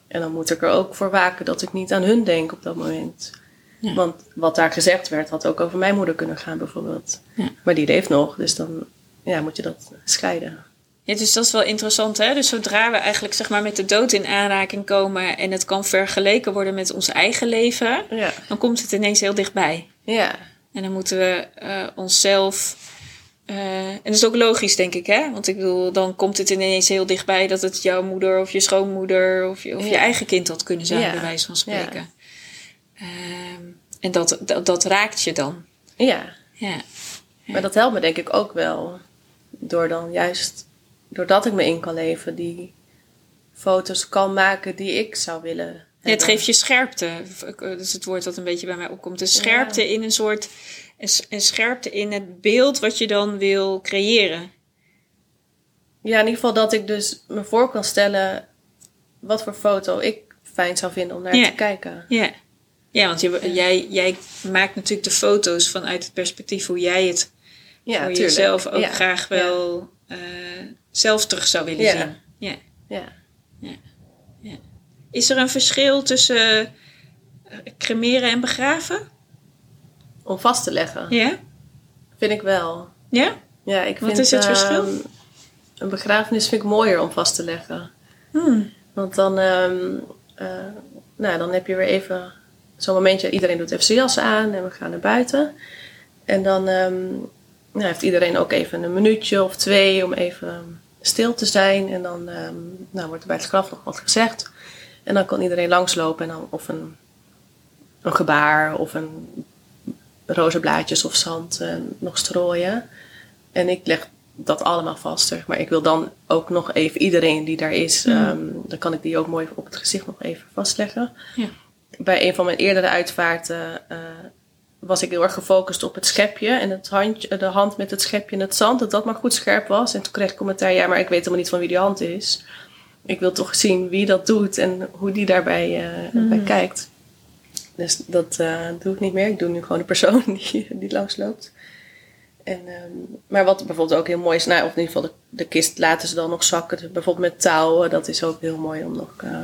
[SPEAKER 2] En dan moet ik er ook voor waken dat ik niet aan hun denk op dat moment.
[SPEAKER 1] Ja.
[SPEAKER 2] Want wat daar gezegd werd, had ook over mijn moeder kunnen gaan bijvoorbeeld.
[SPEAKER 1] Ja.
[SPEAKER 2] Maar die leeft nog, dus dan ja, moet je dat scheiden.
[SPEAKER 1] Ja, dus dat is wel interessant, hè? Dus zodra we eigenlijk zeg maar met de dood in aanraking komen en het kan vergeleken worden met ons eigen leven,
[SPEAKER 2] Ja,
[SPEAKER 1] dan komt het ineens heel dichtbij.
[SPEAKER 2] ja,
[SPEAKER 1] En dan moeten we eh, onszelf. eh, en dat is ook logisch, denk ik, hè? Want ik bedoel, dan komt het ineens heel dichtbij dat het jouw moeder of je schoonmoeder of je, of je eigen kind had kunnen zijn,
[SPEAKER 2] Ja.
[SPEAKER 1] bij wijze van spreken. Ehm, en dat, dat, dat raakt je dan.
[SPEAKER 2] ja.
[SPEAKER 1] Ja.
[SPEAKER 2] Maar dat helpt me denk ik ook wel. Door dan juist, doordat ik me in kan leven, die foto's kan maken die ik zou willen.
[SPEAKER 1] Ja, het geeft je scherpte. Dat is het woord dat een beetje bij mij opkomt. Een scherpte in een soort. Een, scherpte in het beeld wat je dan wil creëren.
[SPEAKER 2] Ja, in ieder geval dat ik dus me voor kan stellen wat voor foto ik fijn zou vinden om naar
[SPEAKER 1] Ja.
[SPEAKER 2] te kijken.
[SPEAKER 1] Ja, ja want je, jij, jij maakt natuurlijk de foto's vanuit het perspectief hoe jij het
[SPEAKER 2] Ja,
[SPEAKER 1] voor
[SPEAKER 2] tuurlijk.
[SPEAKER 1] jezelf ook
[SPEAKER 2] Ja.
[SPEAKER 1] graag wel eh, zelf terug zou willen
[SPEAKER 2] Ja.
[SPEAKER 1] zien. Ja.
[SPEAKER 2] Ja.
[SPEAKER 1] Is er een verschil tussen eh, cremeren en begraven?
[SPEAKER 2] Om vast te leggen,
[SPEAKER 1] Ja?
[SPEAKER 2] vind ik wel.
[SPEAKER 1] Ja?
[SPEAKER 2] Ja, ik
[SPEAKER 1] Wat
[SPEAKER 2] vind,
[SPEAKER 1] is het
[SPEAKER 2] ehm,
[SPEAKER 1] verschil?
[SPEAKER 2] een begrafenis vind ik mooier om vast te leggen.
[SPEAKER 1] Hmm.
[SPEAKER 2] Want dan, ehm, eh, nou, dan heb je weer even zo'n momentje. Iedereen doet even zijn jas aan en we gaan naar buiten. En dan ehm, nou, heeft iedereen ook even een minuutje of twee om even stil te zijn. En dan ehm, nou, wordt er bij het graf nog wat gezegd. En dan kan iedereen langslopen en dan of een, een gebaar of een rozenblaadjes of zand eh, nog strooien. En ik leg dat allemaal vast. Zeg maar ik wil dan ook nog even iedereen die daar is, ehm, dan kan ik die ook mooi op het gezicht nog even vastleggen.
[SPEAKER 1] Ja.
[SPEAKER 2] Bij een van mijn eerdere uitvaarten eh, was ik heel erg gefocust op het schepje en het handje, de hand met het schepje en het zand, dat dat maar goed scherp was. En toen kreeg ik commentaar, ja, maar ik weet helemaal niet van wie die hand is. Ik wil toch zien wie dat doet en hoe die daarbij eh, bij kijkt. Dus dat eh, doe ik niet meer. Ik doe nu gewoon de persoon die, die langsloopt. En, ehm, maar wat bijvoorbeeld ook heel mooi is, nou, of in ieder geval de, de kist laten ze dan nog zakken. Dus bijvoorbeeld met touwen, dat is ook heel mooi om nog eh,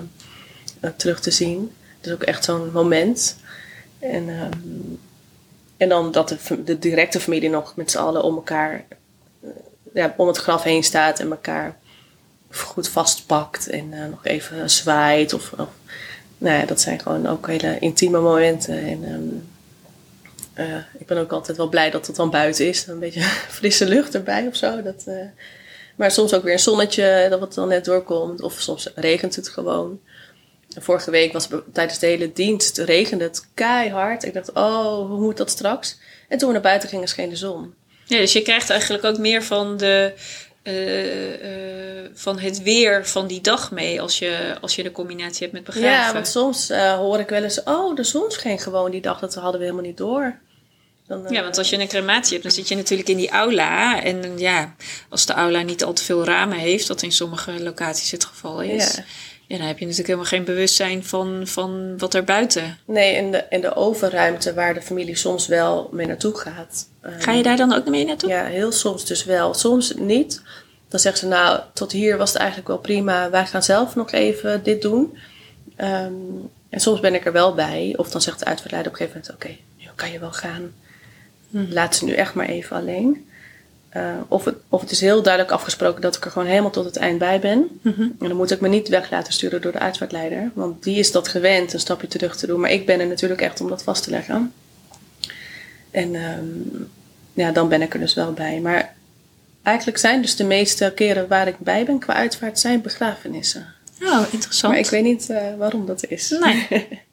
[SPEAKER 2] eh, terug te zien. Het is ook echt zo'n moment. En, ehm, en dan dat de, directe familie nog met z'n allen om elkaar, eh, ja, om het graf heen staat en elkaar goed vastpakt en eh, nog even zwaait. Of, nou ja, dat zijn gewoon ook hele intieme momenten. En ehm, eh, ik ben ook altijd wel blij dat het dan buiten is. Een beetje frisse lucht erbij of zo. Dat, maar soms ook weer een zonnetje dat het dan net doorkomt. Of soms regent het gewoon. Vorige week was tijdens de hele dienst regende het keihard. Ik dacht, oh, hoe moet dat straks? En toen we naar buiten gingen, scheen de zon.
[SPEAKER 1] Ja, dus je krijgt eigenlijk ook meer van, de, eh, eh, van het weer van die dag mee als je, als je de combinatie hebt met begraven.
[SPEAKER 2] Ja, want soms eh, hoor ik wel eens, oh, de zon scheen gewoon die dag. Dat hadden we helemaal niet door. Dan,
[SPEAKER 1] Ja, want als je een crematie hebt, dan zit je natuurlijk in die aula. En ja, als de aula niet al te veel ramen heeft, wat in sommige locaties het geval is.
[SPEAKER 2] Ja.
[SPEAKER 1] Ja, dan heb je natuurlijk helemaal geen bewustzijn van, van wat er buiten.
[SPEAKER 2] Nee, in de, in de overruimte waar de familie soms wel mee naartoe gaat.
[SPEAKER 1] Ga je daar dan ook mee naartoe?
[SPEAKER 2] Ja, heel soms dus wel. Soms niet. Dan zeggen ze, nou, tot hier was het eigenlijk wel prima. Wij gaan zelf nog even dit doen. Ehm, en soms ben ik er wel bij. Of dan zegt de uitvaartleider op een gegeven moment... Oké, nu kan je wel gaan. Laat ze nu echt maar even alleen. Eh, of, het, of het is heel duidelijk afgesproken dat ik er gewoon helemaal tot het eind bij ben. En dan moet ik me niet weg laten sturen door de uitvaartleider. Want die is dat gewend een stapje terug te doen. Maar ik ben er natuurlijk echt om dat vast te leggen. En ehm, ja, dan ben ik er dus wel bij. Maar eigenlijk zijn dus de meeste keren waar ik bij ben qua uitvaart zijn begrafenissen.
[SPEAKER 1] Oh, interessant.
[SPEAKER 2] Maar ik weet niet eh, waarom dat is.
[SPEAKER 1] Nee.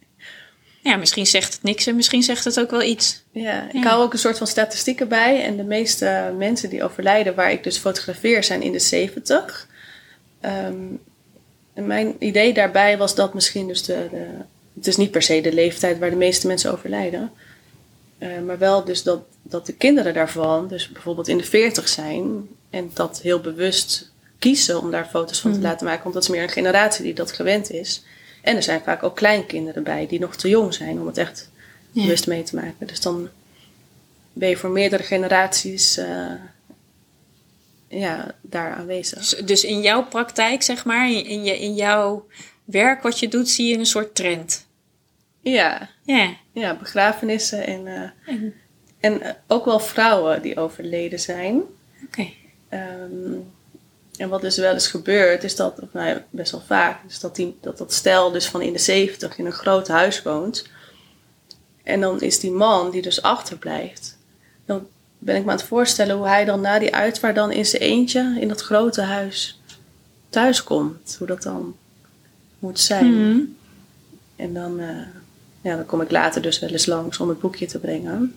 [SPEAKER 1] Ja, misschien zegt het niks en misschien zegt het ook wel iets.
[SPEAKER 2] Ja, ik
[SPEAKER 1] Ja.
[SPEAKER 2] hou ook een soort van statistieken bij. En de meeste mensen die overlijden, waar ik dus fotografeer, zijn in de 70. Ehm, en mijn idee daarbij was dat misschien dus de, de... Het is niet per se de leeftijd waar de meeste mensen overlijden. Eh, maar wel dus dat, dat de kinderen daarvan, dus bijvoorbeeld in de 40 zijn. En dat heel bewust kiezen om daar foto's van te laten maken. Want dat is meer een generatie die dat gewend is. En er zijn vaak ook kleinkinderen bij die nog te jong zijn om het echt
[SPEAKER 1] Ja.
[SPEAKER 2] bewust mee te maken. Dus dan ben je voor meerdere generaties eh, ja, daar aanwezig.
[SPEAKER 1] Dus, dus in jouw praktijk, zeg maar, in, je, in jouw werk wat je doet, zie je een soort trend.
[SPEAKER 2] Ja,
[SPEAKER 1] Ja.
[SPEAKER 2] ja begrafenissen en, eh,
[SPEAKER 1] En-
[SPEAKER 2] en ook wel vrouwen die overleden zijn.
[SPEAKER 1] Oké.
[SPEAKER 2] Ehm, en wat dus wel eens gebeurt, is dat, of nou ja, best wel vaak, is dat, die, dat dat stel dus van in de 70 in een groot huis woont. En dan is die man die dus achterblijft. Dan ben ik me aan het voorstellen hoe hij dan na die uitvaart dan in zijn eentje in dat grote huis thuis komt. Hoe dat dan moet zijn.
[SPEAKER 1] Mhm.
[SPEAKER 2] En dan, eh, ja, dan kom ik later dus wel eens langs om het boekje te brengen.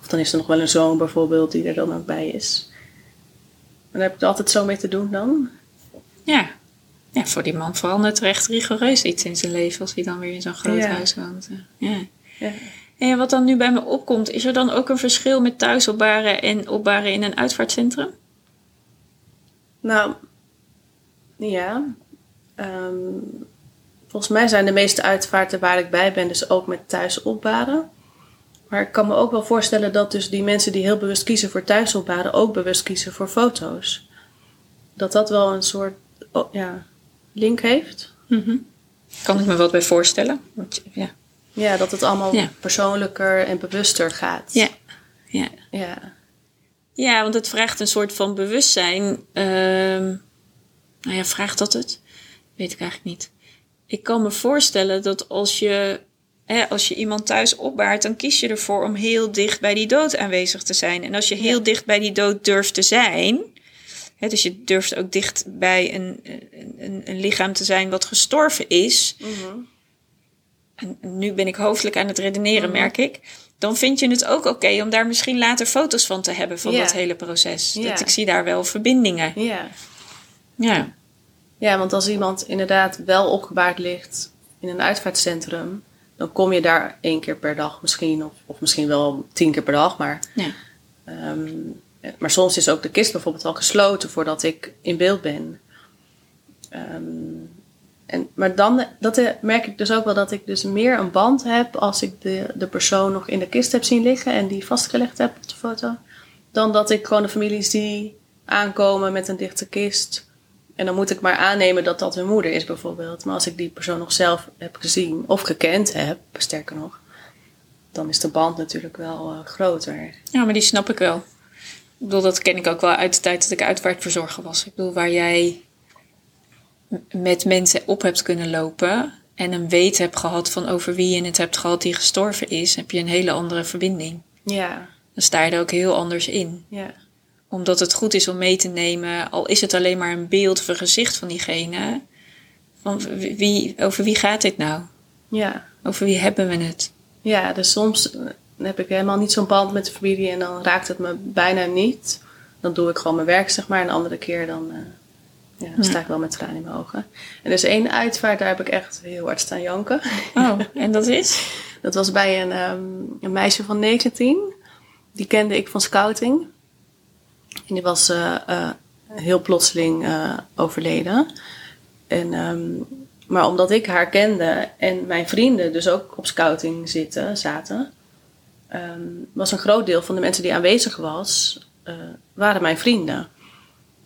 [SPEAKER 2] Of dan is er nog wel een zoon bijvoorbeeld die er dan ook bij is. En daar heb ik er altijd zo mee te doen dan.
[SPEAKER 1] Ja. Ja, voor die man verandert er echt rigoureus iets in zijn leven als hij dan weer in zo'n groot
[SPEAKER 2] Ja.
[SPEAKER 1] huis woont. Ja.
[SPEAKER 2] Ja.
[SPEAKER 1] En wat dan nu bij me opkomt, is er dan ook een verschil met thuis opbaren en opbaren in een uitvaartcentrum?
[SPEAKER 2] Nou, ja. Ehm, volgens mij zijn de meeste uitvaarten waar ik bij ben dus ook met thuis opbaren. Maar ik kan me ook wel voorstellen dat dus die mensen die heel bewust kiezen voor thuis opbaren ook bewust kiezen voor foto's. Dat dat wel een soort oh, ja, link heeft.
[SPEAKER 1] Kan ik me wat bij voorstellen? Want, ja.
[SPEAKER 2] Ja, dat het allemaal
[SPEAKER 1] Ja.
[SPEAKER 2] persoonlijker en bewuster gaat.
[SPEAKER 1] Ja. Ja.
[SPEAKER 2] Ja.
[SPEAKER 1] Ja, want het vraagt een soort van bewustzijn. Ehm, nou ja, vraagt dat het? Weet ik eigenlijk niet. Ik kan me voorstellen dat als je, als je iemand thuis opbaart, dan kies je ervoor om heel dicht bij die dood aanwezig te zijn. En als je heel dicht bij die dood durft te zijn, hè, dus je durft ook dicht bij een, een, een lichaam te zijn wat gestorven is. En nu ben ik hoofdelijk aan het redeneren,
[SPEAKER 2] Mhm.
[SPEAKER 1] merk ik. Dan vind je het ook oké om daar misschien later foto's van te hebben van
[SPEAKER 2] Ja.
[SPEAKER 1] dat hele proces.
[SPEAKER 2] Ja.
[SPEAKER 1] Dat ik zie daar wel verbindingen.
[SPEAKER 2] Ja.
[SPEAKER 1] Ja.
[SPEAKER 2] ja, want als iemand inderdaad wel opgebaard ligt in een uitvaartcentrum, dan kom je daar één keer per dag misschien, of, of misschien wel tien keer per dag. Maar,
[SPEAKER 1] Ja.
[SPEAKER 2] ehm, maar soms is ook de kist bijvoorbeeld al gesloten voordat ik in beeld ben. Ehm, en, maar dan dat, eh, merk ik dus ook wel dat ik dus meer een band heb als ik de, de persoon nog in de kist heb zien liggen en die vastgelegd heb op de foto. Dan dat ik gewoon de families die aankomen met een dichte kist. En dan moet ik maar aannemen dat dat hun moeder is bijvoorbeeld. Maar als ik die persoon nog zelf heb gezien of gekend heb, sterker nog, dan is de band natuurlijk wel eh, groter.
[SPEAKER 1] ja, maar die snap ik wel. Ik bedoel, dat ken ik ook wel uit de tijd dat ik uitvaartverzorger was. Ik bedoel, waar jij met mensen op hebt kunnen lopen en een weet hebt gehad van over wie je het hebt gehad die gestorven is, heb je een hele andere verbinding.
[SPEAKER 2] Ja,
[SPEAKER 1] Dan sta je er ook heel anders in.
[SPEAKER 2] ja,
[SPEAKER 1] Omdat het goed is om mee te nemen, al is het alleen maar een beeld of een gezicht van diegene. Van wie, over wie gaat dit nou?
[SPEAKER 2] ja.
[SPEAKER 1] Over wie hebben we het?
[SPEAKER 2] Ja, dus soms heb ik helemaal niet zo'n band met de familie en dan raakt het me bijna niet. Dan doe ik gewoon mijn werk, zeg maar. En een andere keer dan, eh, ja, dan sta ik wel met tranen in mijn ogen. En er is één uitvaart, daar heb ik echt heel hard staan janken.
[SPEAKER 1] Oh, en dat is?
[SPEAKER 2] Dat was bij een, ehm, een meisje van 19. Die kende ik van scouting. En die was eh, eh, heel plotseling eh, overleden. En, ehm, maar omdat ik haar kende en mijn vrienden dus ook op scouting zitten, zaten, ehm, was een groot deel van de mensen die aanwezig was, waren mijn vrienden.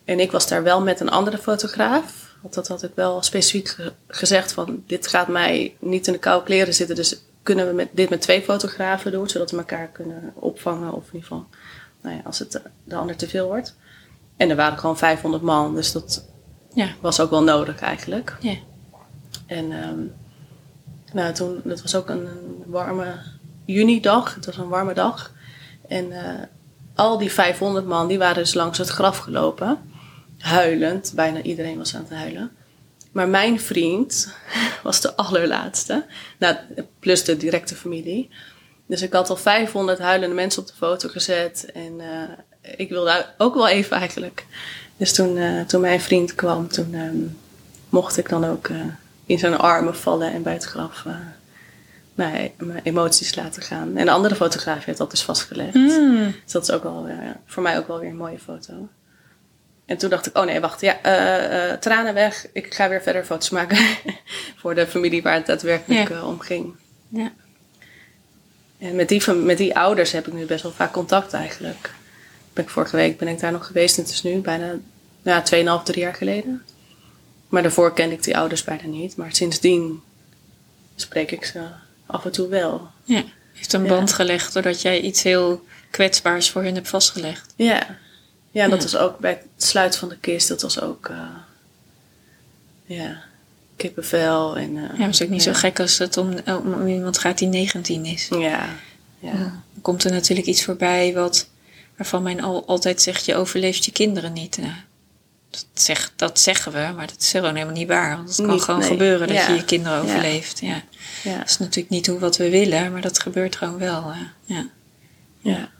[SPEAKER 2] En ik was daar wel met een andere fotograaf. Want dat had ik wel specifiek ge- gezegd van dit gaat mij niet in de koude kleren zitten. Dus kunnen we met, dit met twee fotografen doen, zodat we elkaar kunnen opvangen. Of in ieder geval, nou ja, als het de ander te veel wordt. En er waren gewoon 500 man, dus dat
[SPEAKER 1] Ja.
[SPEAKER 2] was ook wel nodig eigenlijk.
[SPEAKER 1] Ja.
[SPEAKER 2] En ehm, nou, toen, dat was ook een, een warme junidag. Het was een warme dag. En eh, al die 500 man, die waren dus langs het graf gelopen. Huilend. Bijna iedereen was aan het huilen. Maar mijn vriend was de allerlaatste. Nou, plus de directe familie. Dus ik had al 500 huilende mensen op de foto gezet. En eh, ik wilde ook wel even eigenlijk. Dus toen, eh, toen mijn vriend kwam, toen ehm, mocht ik dan ook eh, in zijn armen vallen en bij het graf mijn, mijn emoties laten gaan. En de andere fotograaf heeft dat dus vastgelegd.
[SPEAKER 1] Hmm.
[SPEAKER 2] Dus dat is ook wel, voor mij ook wel weer een mooie foto. En toen dacht ik, oh nee, wacht, ja, tranen weg. Ik ga weer verder foto's maken voor de familie waar het daadwerkelijk om ging.
[SPEAKER 1] Ja.
[SPEAKER 2] En met die, met die ouders heb ik nu best wel vaak contact eigenlijk. Ben ik vorige week ben ik daar nog geweest en het is nu bijna ja, 2,5, 3 jaar geleden. Maar daarvoor kende ik die ouders bijna niet. Maar sindsdien spreek ik ze af en toe wel.
[SPEAKER 1] ja. Heeft een
[SPEAKER 2] Ja.
[SPEAKER 1] band gelegd doordat jij iets heel kwetsbaars voor hun hebt vastgelegd.
[SPEAKER 2] Ja, ja dat
[SPEAKER 1] Ja.
[SPEAKER 2] was ook bij het sluiten van de kist. Dat was ook, eh, ja, kippenvel. En, eh,
[SPEAKER 1] Ja, is ook niet
[SPEAKER 2] ja.
[SPEAKER 1] zo gek als het om, om, iemand gaat die 19 is.
[SPEAKER 2] Ja, ja.
[SPEAKER 1] Dan komt er natuurlijk iets voorbij wat, waarvan men al, altijd zegt, je overleeft je kinderen niet. Nou, dat, zeg, dat zeggen we, maar dat is gewoon helemaal niet waar. Want het kan
[SPEAKER 2] Niet,
[SPEAKER 1] gewoon
[SPEAKER 2] nee.
[SPEAKER 1] gebeuren dat je je kinderen overleeft. Ja.
[SPEAKER 2] ja.
[SPEAKER 1] Dat is natuurlijk niet hoe wat we willen, maar dat gebeurt gewoon wel. hè. Ja.
[SPEAKER 2] ja.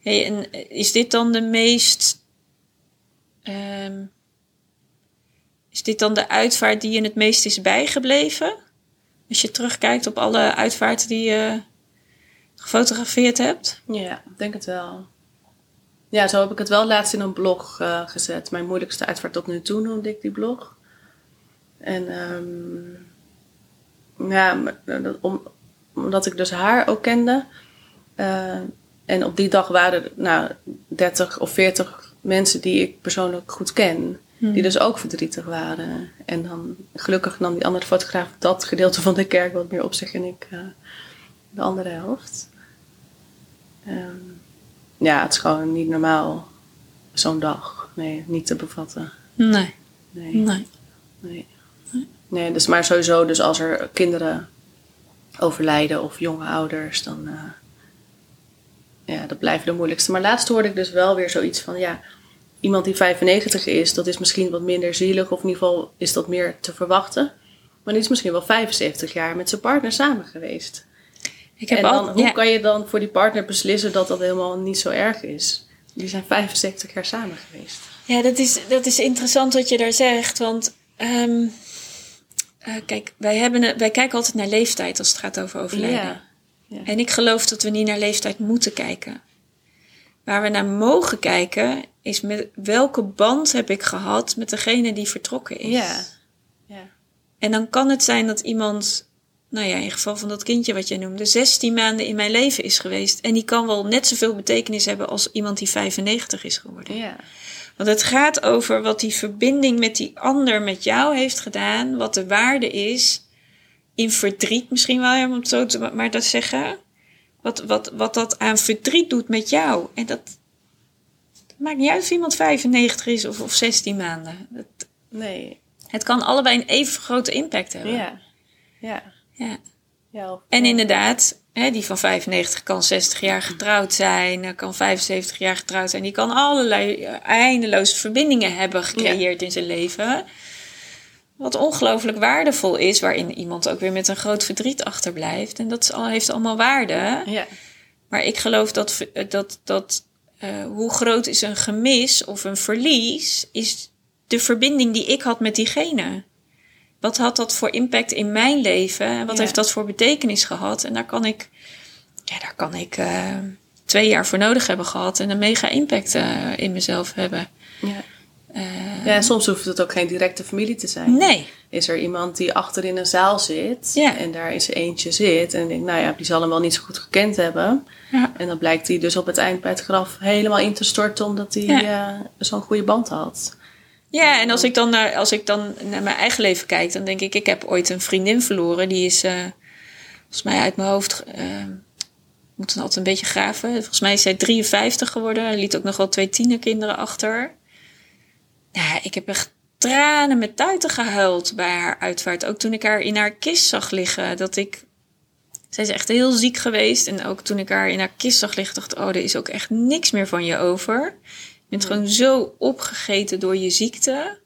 [SPEAKER 1] Hey, en is dit dan de meest. ehm, is dit dan de uitvaart die je het meest is bijgebleven? Als je terugkijkt op alle uitvaarten die je gefotografeerd hebt?
[SPEAKER 2] Ja, ik denk het wel. Ja, zo heb ik het wel laatst in een blog eh, gezet. Mijn moeilijkste uitvaart tot nu toe noemde ik die blog. En ehm, ja, om, omdat ik dus haar ook kende. eh, en op die dag waren er nou, 30 of 40 mensen die ik persoonlijk goed ken. Die dus ook verdrietig waren. En dan gelukkig nam die andere fotograaf dat gedeelte van de kerk wat meer op zich en ik eh, de andere helft. Ehm, ja, het is gewoon niet normaal zo'n dag. Nee, niet te bevatten.
[SPEAKER 1] Nee.
[SPEAKER 2] Nee.
[SPEAKER 1] Nee.
[SPEAKER 2] Nee. Nee, dus maar sowieso, dus als er kinderen overlijden of jonge ouders, dan. eh, ja, dat blijven de moeilijkste. Maar laatst hoorde ik dus wel weer zoiets van: ja, iemand die 95 is, dat is misschien wat minder zielig, of in ieder geval is dat meer te verwachten. Maar die is misschien wel 75 jaar met zijn partner samen geweest.
[SPEAKER 1] Ik heb
[SPEAKER 2] en dan,
[SPEAKER 1] al,
[SPEAKER 2] hoe
[SPEAKER 1] ja,
[SPEAKER 2] kan je dan voor die partner beslissen dat dat helemaal niet zo erg is? Die zijn 75 jaar samen geweest.
[SPEAKER 1] ja dat, is, dat is interessant wat je daar zegt. Want ehm, eh, kijk, wij, hebben, wij kijken altijd naar leeftijd als het gaat over overlijden.
[SPEAKER 2] Ja. Ja.
[SPEAKER 1] En ik geloof dat we niet naar leeftijd moeten kijken. Waar we naar mogen kijken is met welke band heb ik gehad met degene die vertrokken is.
[SPEAKER 2] Ja. Ja.
[SPEAKER 1] En dan kan het zijn dat iemand, nou ja, in het geval van dat kindje wat jij noemde, 16 maanden in mijn leven is geweest. En die kan wel net zoveel betekenis hebben als iemand die 95 is geworden.
[SPEAKER 2] Ja.
[SPEAKER 1] Want het gaat over wat die verbinding met die ander met jou heeft gedaan, wat de waarde is in verdriet misschien wel, ja, om het zo te maar dat zeggen. Wat, wat, wat dat aan verdriet doet met jou. En dat, dat maakt niet uit of iemand 95 is of, of 16 maanden. Het,
[SPEAKER 2] Nee.
[SPEAKER 1] het kan allebei een even grote impact hebben.
[SPEAKER 2] Ja. Ja.
[SPEAKER 1] Ja.
[SPEAKER 2] ja
[SPEAKER 1] En inderdaad, hè, die van 95 kan 60 jaar getrouwd zijn, kan 75 jaar getrouwd zijn. Die kan allerlei eh, eindeloze verbindingen hebben gecreëerd in zijn leven. Wat ongelooflijk waardevol is, waarin iemand ook weer met een groot verdriet achterblijft. En dat is al, heeft allemaal waarde.
[SPEAKER 2] Ja.
[SPEAKER 1] Maar ik geloof dat, dat, dat eh, hoe groot is een gemis of een verlies, is de verbinding die ik had met diegene. Wat had dat voor impact in mijn leven? En wat
[SPEAKER 2] Ja.
[SPEAKER 1] heeft dat voor betekenis gehad? En daar kan ik, ja, daar kan ik eh, twee jaar voor nodig hebben gehad en een mega impact eh, in mezelf hebben.
[SPEAKER 2] Ja.
[SPEAKER 1] Eh,
[SPEAKER 2] ja, soms hoeft het ook geen directe familie te zijn.
[SPEAKER 1] nee,
[SPEAKER 2] Is er iemand die achter in een zaal zit
[SPEAKER 1] Ja.
[SPEAKER 2] en daar in zijn eentje zit en denkt, nou ja, die zal hem wel niet zo goed gekend hebben.
[SPEAKER 1] Ja.
[SPEAKER 2] En dan blijkt hij dus op het eind bij het graf helemaal in te storten omdat hij
[SPEAKER 1] Ja.
[SPEAKER 2] eh, zo'n goede band had.
[SPEAKER 1] Ja, en als ik, dan naar, als ik dan naar mijn eigen leven kijk, dan denk ik, ik heb ooit een vriendin verloren. Die is, eh, volgens mij uit mijn hoofd, eh moet dan altijd een beetje graven. Volgens mij is zij 53 geworden. Liet ook nog wel twee tienerkinderen achter. Nou, ik heb echt tranen met tuiten gehuild bij haar uitvaart. Ook toen ik haar in haar kist zag liggen. Dat ik, zij is echt heel ziek geweest. En ook toen ik haar in haar kist zag liggen, dacht ik, oh, er is ook echt niks meer van je over. Je bent gewoon zo opgegeten door je ziekte.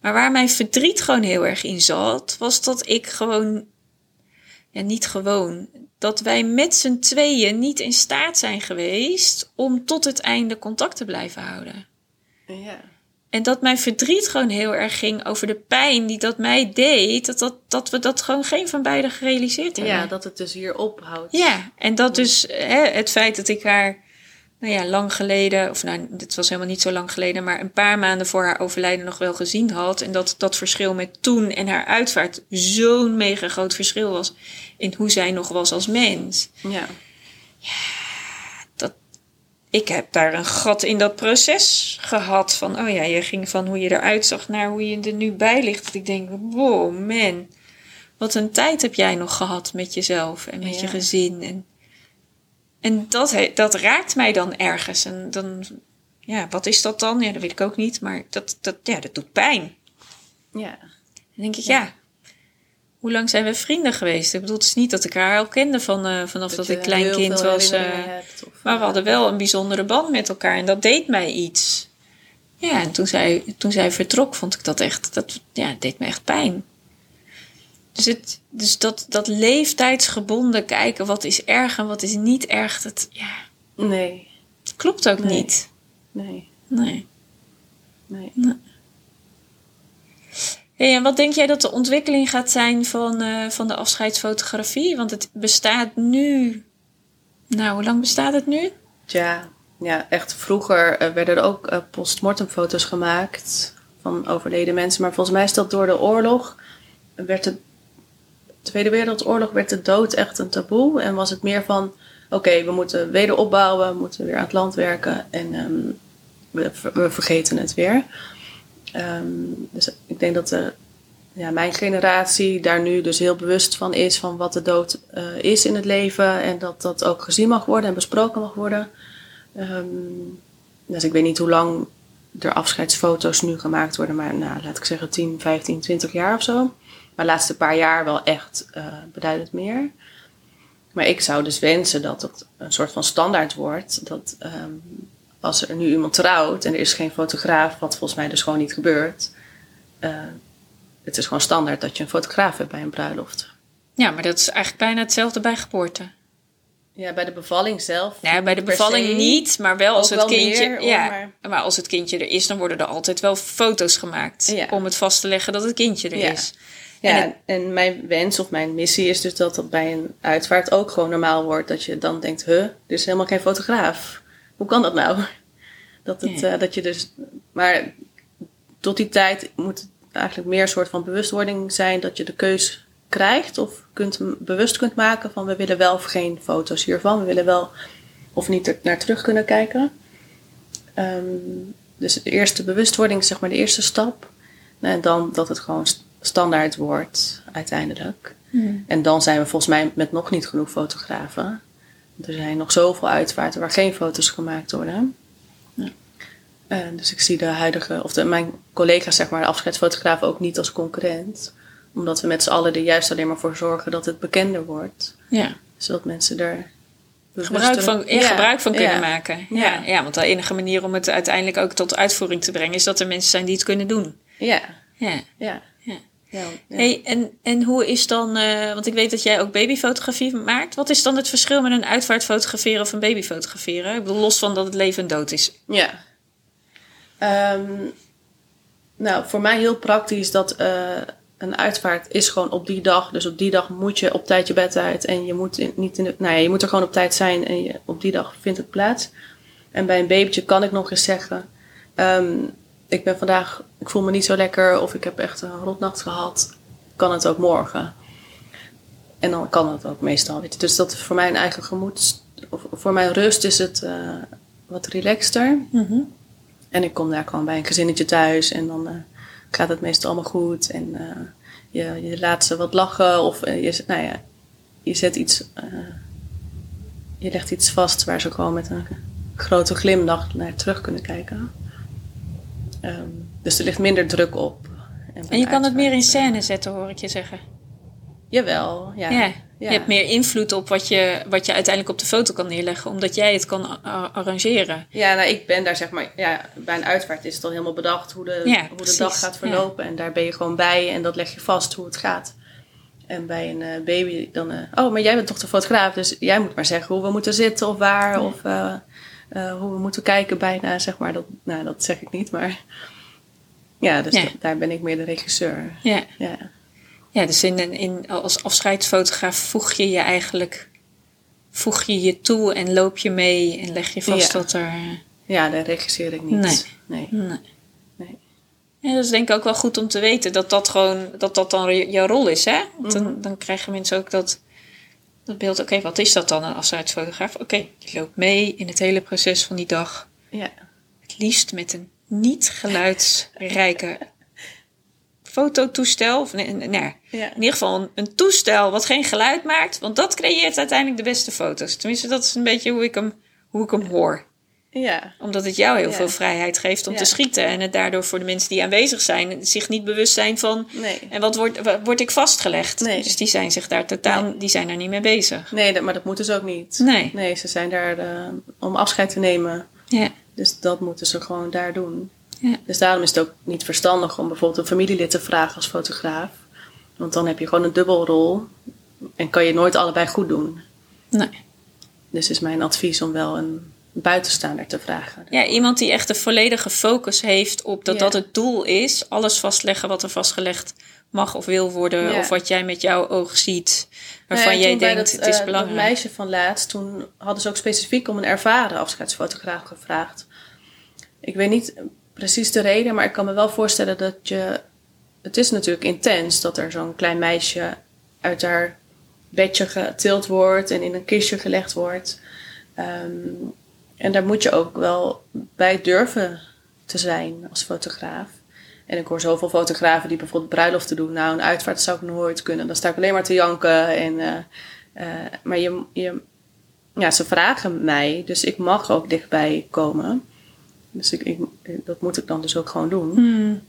[SPEAKER 1] Maar waar mijn verdriet gewoon heel erg in zat, was dat ik gewoon, ja, niet gewoon, dat wij met z'n tweeën niet in staat zijn geweest om tot het einde contact te blijven houden.
[SPEAKER 2] Ja.
[SPEAKER 1] En dat mijn verdriet gewoon heel erg ging over de pijn die dat mij deed, dat, dat, dat we dat gewoon geen van beiden gerealiseerd hebben.
[SPEAKER 2] ja, dat het dus hier ophoudt.
[SPEAKER 1] Ja, en dat dus hè, het feit dat ik haar, nou ja, lang geleden, of nou, dit was helemaal niet zo lang geleden, maar een paar maanden voor haar overlijden nog wel gezien had. En dat dat verschil met toen en haar uitvaart zo'n mega groot verschil was in hoe zij nog was als mens.
[SPEAKER 2] Ja.
[SPEAKER 1] Dat, ik heb daar een gat in dat proces gehad van, oh ja, je ging van hoe je eruit zag naar hoe je er nu bij ligt. Dat ik denk, wow, man. Wat een tijd heb jij nog gehad met jezelf en met je gezin. En, en dat, dat raakt mij dan ergens. En dan, ja, wat is dat dan? Ja, dat weet ik ook niet. Maar dat, dat, ja, dat doet pijn.
[SPEAKER 2] Ja.
[SPEAKER 1] Dan denk ik, ja. Hoe lang zijn we vrienden geweest? Ik bedoel, het is niet dat ik haar al kende van, eh, vanaf dat, ik klein kind was.
[SPEAKER 2] hebt, of,
[SPEAKER 1] maar we
[SPEAKER 2] eh,
[SPEAKER 1] hadden wel een bijzondere band met elkaar en dat deed mij iets. Ja, en toen zij, toen zij vertrok, vond ik dat echt, dat ja, deed me echt pijn. Dus, het, dus dat, dat leeftijdsgebonden kijken, wat is erg en wat is niet erg, dat, ja,
[SPEAKER 2] Nee.
[SPEAKER 1] klopt ook
[SPEAKER 2] Nee.
[SPEAKER 1] niet.
[SPEAKER 2] Nee.
[SPEAKER 1] Nee.
[SPEAKER 2] Nee.
[SPEAKER 1] En wat denk jij dat de ontwikkeling gaat zijn van, eh, van de afscheidsfotografie? Want het bestaat nu. Nou, hoe lang bestaat het nu?
[SPEAKER 2] Ja, ja echt vroeger eh, werden er ook eh, postmortem foto's gemaakt van overleden mensen. Maar volgens mij is dat door de oorlog, werd de Tweede Wereldoorlog, werd de dood echt een taboe. En was het meer van, oké, we moeten wederopbouwen, we moeten weer aan het land werken. En ehm, we vergeten het weer. Ehm, dus ik denk dat de, ja, mijn generatie daar nu dus heel bewust van is van wat de dood eh, is in het leven. En dat dat ook gezien mag worden en besproken mag worden. Ehm, dus ik weet niet hoe lang er afscheidsfoto's nu gemaakt worden, maar nou, laat ik zeggen 10, 15, 20 jaar of zo. Maar de laatste paar jaar wel echt uh, beduidend meer. Maar ik zou dus wensen dat het een soort van standaard wordt. Dat um, als er nu iemand trouwt en er is geen fotograaf, wat volgens mij dus gewoon niet gebeurt. Uh, het is gewoon standaard dat je een fotograaf hebt bij een bruiloft.
[SPEAKER 1] Ja, maar dat is eigenlijk bijna hetzelfde bij geboorte.
[SPEAKER 2] Ja, bij de bevalling zelf.
[SPEAKER 1] Ja, bij de bevalling niet, maar wel als het kindje. ja, maar... als het kindje er is, dan worden er altijd wel foto's gemaakt. Om het vast te leggen dat het kindje er is.
[SPEAKER 2] Ja, en, en, mijn wens of mijn missie is dus dat dat bij een uitvaart ook gewoon normaal wordt. Dat je dan denkt, huh, er is helemaal geen fotograaf. Hoe kan dat nou? Dat, het, uh, dat je dus. Maar tot die tijd moet het eigenlijk meer een soort van bewustwording zijn dat je de keus krijgt of kunt, bewust kunt maken van we willen wel of geen foto's hiervan. We willen wel of niet er naar terug kunnen kijken. Um, dus de eerste bewustwording zeg maar de eerste stap. En dan dat het gewoon standaard wordt uiteindelijk. Hmm. En dan zijn we volgens mij met nog niet genoeg fotografen. Er zijn nog zoveel uitvaarten waar geen foto's gemaakt worden. Ja. Uh, dus ik zie de huidige, of de, mijn collega's, zeg maar, de afscheidsfotografen ook niet als concurrent omdat we met z'n allen er juist alleen maar voor zorgen dat het bekender wordt. Ja. Zodat mensen er
[SPEAKER 1] gebruik van, ja, gebruik van kunnen maken. Ja. Ja. want de enige manier om het uiteindelijk ook tot uitvoering te brengen is dat er mensen zijn die het kunnen doen. Ja. Ja. ja. Ja, Hey, en, en hoe is dan, uh, want ik weet dat jij ook babyfotografie maakt. Wat is dan het verschil met een uitvaart fotograferen of een baby fotograferen? Ik bedoel, los van dat het leven en dood is.
[SPEAKER 2] Ja. Um, nou, voor mij heel praktisch dat uh, een uitvaart is gewoon op die dag. Dus op die dag moet je op tijd je bed uit. En je moet, in, niet in de, nou ja, je moet er gewoon op tijd zijn. En je, op die dag vindt het plaats. En bij een babytje kan ik nog eens zeggen. Um, ik ben vandaag, ik voel me niet zo lekker. Of ik heb echt een rotnacht gehad. Kan het ook morgen. En dan kan het ook meestal. Weet je. Dus dat is voor mijn eigen gemoed. Of voor mijn rust is het uh, wat relaxter. Mm -hmm. En ik kom daar gewoon bij een gezinnetje thuis. En dan uh, gaat het meestal allemaal goed. En uh, je, je laat ze wat lachen. Of je, nou ja, je zet iets. Je legt iets vast waar ze gewoon met een grote glimlach naar terug kunnen kijken. Um, dus er ligt minder druk op.
[SPEAKER 1] En, en je kan het meer in scène zetten, hoor ik je zeggen.
[SPEAKER 2] Jawel, ja. ja.
[SPEAKER 1] Je hebt meer invloed op wat je, wat je uiteindelijk op de foto kan neerleggen, omdat jij het kan arrangeren.
[SPEAKER 2] Ja, nou, ik ben daar zeg maar, ja, bij een uitvaart is het al helemaal bedacht hoe de, hoe de dag gaat verlopen. En daar ben je gewoon bij en dat leg je vast hoe het gaat. En bij een uh, baby dan, uh, oh, maar jij bent toch de fotograaf, dus jij moet maar zeggen hoe we moeten zitten of waar. Of uh, hoe we moeten kijken bijna, zeg maar. Dat, nou, dat zeg ik niet, maar ja, dus daar ben ik meer de regisseur. Ja. ja.
[SPEAKER 1] Ja, dus in, in, als afscheidsfotograaf voeg je je eigenlijk voeg je je toe en loop je mee en leg je vast dat er.
[SPEAKER 2] Ja, daar regisseer ik niet. Nee. Nee.
[SPEAKER 1] nee. nee. Ja, dat is denk ik ook wel goed om te weten dat dat gewoon dat dat dan jouw rol is, hè? Want dan, mhm. dan krijgen mensen ook dat, dat beeld. Oké, wat is dat dan, een afscheidsfotograaf? Oké, je loopt mee in het hele proces van die dag. Ja. Het liefst met een niet geluidsrijke fototoestel. Of nee, nee, ja. In ieder geval een, toestel wat geen geluid maakt. Want dat creëert uiteindelijk de beste foto's. Tenminste, dat is een beetje hoe ik hem, hoe ik hem hoor. Ja. Omdat het jou heel veel vrijheid geeft om te schieten. En het daardoor voor de mensen die aanwezig zijn, zich niet bewust zijn van. Nee. En wat word, word ik vastgelegd? Nee. Dus die zijn zich daar totaal, die zijn daar niet mee bezig.
[SPEAKER 2] Nee, dat, maar dat moeten ze ook niet. Nee. Nee, ze zijn daar uh, om afscheid te nemen. Ja. Dus dat moeten ze gewoon daar doen. Ja. Dus daarom is het ook niet verstandig om bijvoorbeeld een familielid te vragen als fotograaf. Want dan heb je gewoon een dubbelrol en kan je nooit allebei goed doen. Nee. Dus is mijn advies om wel een buitenstaander te vragen.
[SPEAKER 1] Ja, iemand die echt de volledige focus heeft op dat dat het doel is. Alles vastleggen wat er vastgelegd mag of wil worden. Of wat jij met jouw oog ziet. Waarvan jij denkt, het is uh, belangrijk.
[SPEAKER 2] Dat meisje van laatst, toen hadden ze ook specifiek om een ervaren afscheidsfotograaf gevraagd. Ik weet niet precies de reden, maar ik kan me wel voorstellen dat je. Het is natuurlijk intens dat er zo'n klein meisje uit haar bedje getild wordt en in een kistje gelegd wordt. Um, en daar moet je ook wel bij durven te zijn als fotograaf. En ik hoor zoveel fotografen die bijvoorbeeld bruiloften doen. Nou, een uitvaart zou ik nooit kunnen. Dan sta ik alleen maar te janken. En, uh, uh, maar je, je, ja, ze vragen mij, dus ik mag ook dichtbij komen. Dus ik, ik, dat moet ik dan dus ook gewoon doen.
[SPEAKER 1] Hmm.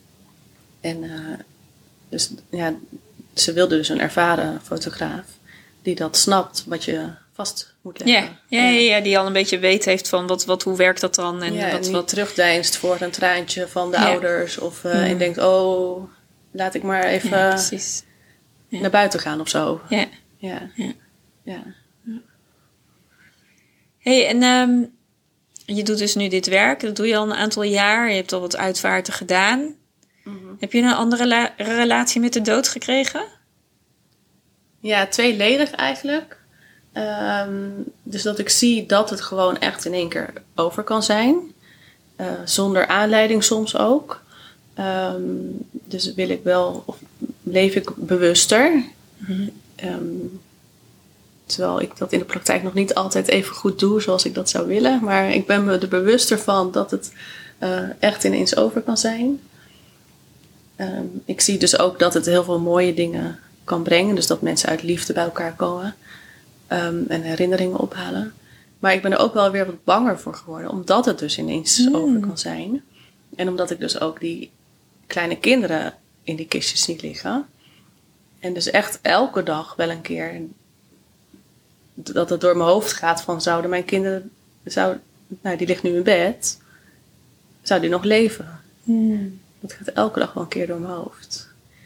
[SPEAKER 2] En uh, dus ja, ze wilde dus een ervaren fotograaf die dat snapt wat je vast moet leggen.
[SPEAKER 1] Ja, ja, ja. die al een beetje weet heeft van wat, wat, hoe werkt dat dan?
[SPEAKER 2] En ja,
[SPEAKER 1] wat,
[SPEAKER 2] en
[SPEAKER 1] wat
[SPEAKER 2] terugdeinst voor een traantje van de
[SPEAKER 1] Ja.
[SPEAKER 2] ouders. Of uh,
[SPEAKER 1] Mm.
[SPEAKER 2] en denkt, oh, laat ik maar even naar buiten gaan of zo.
[SPEAKER 1] Ja.
[SPEAKER 2] Ja.
[SPEAKER 1] Ja.
[SPEAKER 2] ja.
[SPEAKER 1] hey, en ehm, je doet dus nu dit werk. Dat doe je al een aantal jaar. Je hebt al wat uitvaarten gedaan.
[SPEAKER 2] Mhm.
[SPEAKER 1] Heb je een andere la- relatie met de dood gekregen?
[SPEAKER 2] Ja, tweeledig eigenlijk. Ehm, dus dat ik zie dat het gewoon echt in één keer over kan zijn. Eh, zonder aanleiding soms ook. Ehm, dus wil ik wel, of leef ik bewuster. Ehm, terwijl ik dat in de praktijk nog niet altijd even goed doe zoals ik dat zou willen. Maar ik ben me er bewuster van dat het eh, echt ineens over kan zijn. Ik zie dus ook dat het heel veel mooie dingen kan brengen. Dus dat mensen uit liefde bij elkaar komen ehm, en herinneringen ophalen. Maar ik ben er ook wel weer wat banger voor geworden, omdat het dus ineens
[SPEAKER 1] Mm.
[SPEAKER 2] over kan zijn. En omdat ik dus ook die kleine kinderen in die kistjes zie liggen. En dus echt elke dag wel een keer dat het door mijn hoofd gaat van zouden mijn kinderen, zou, nou die ligt nu in bed, zou die nog leven? Dat gaat elke dag wel een keer door mijn hoofd.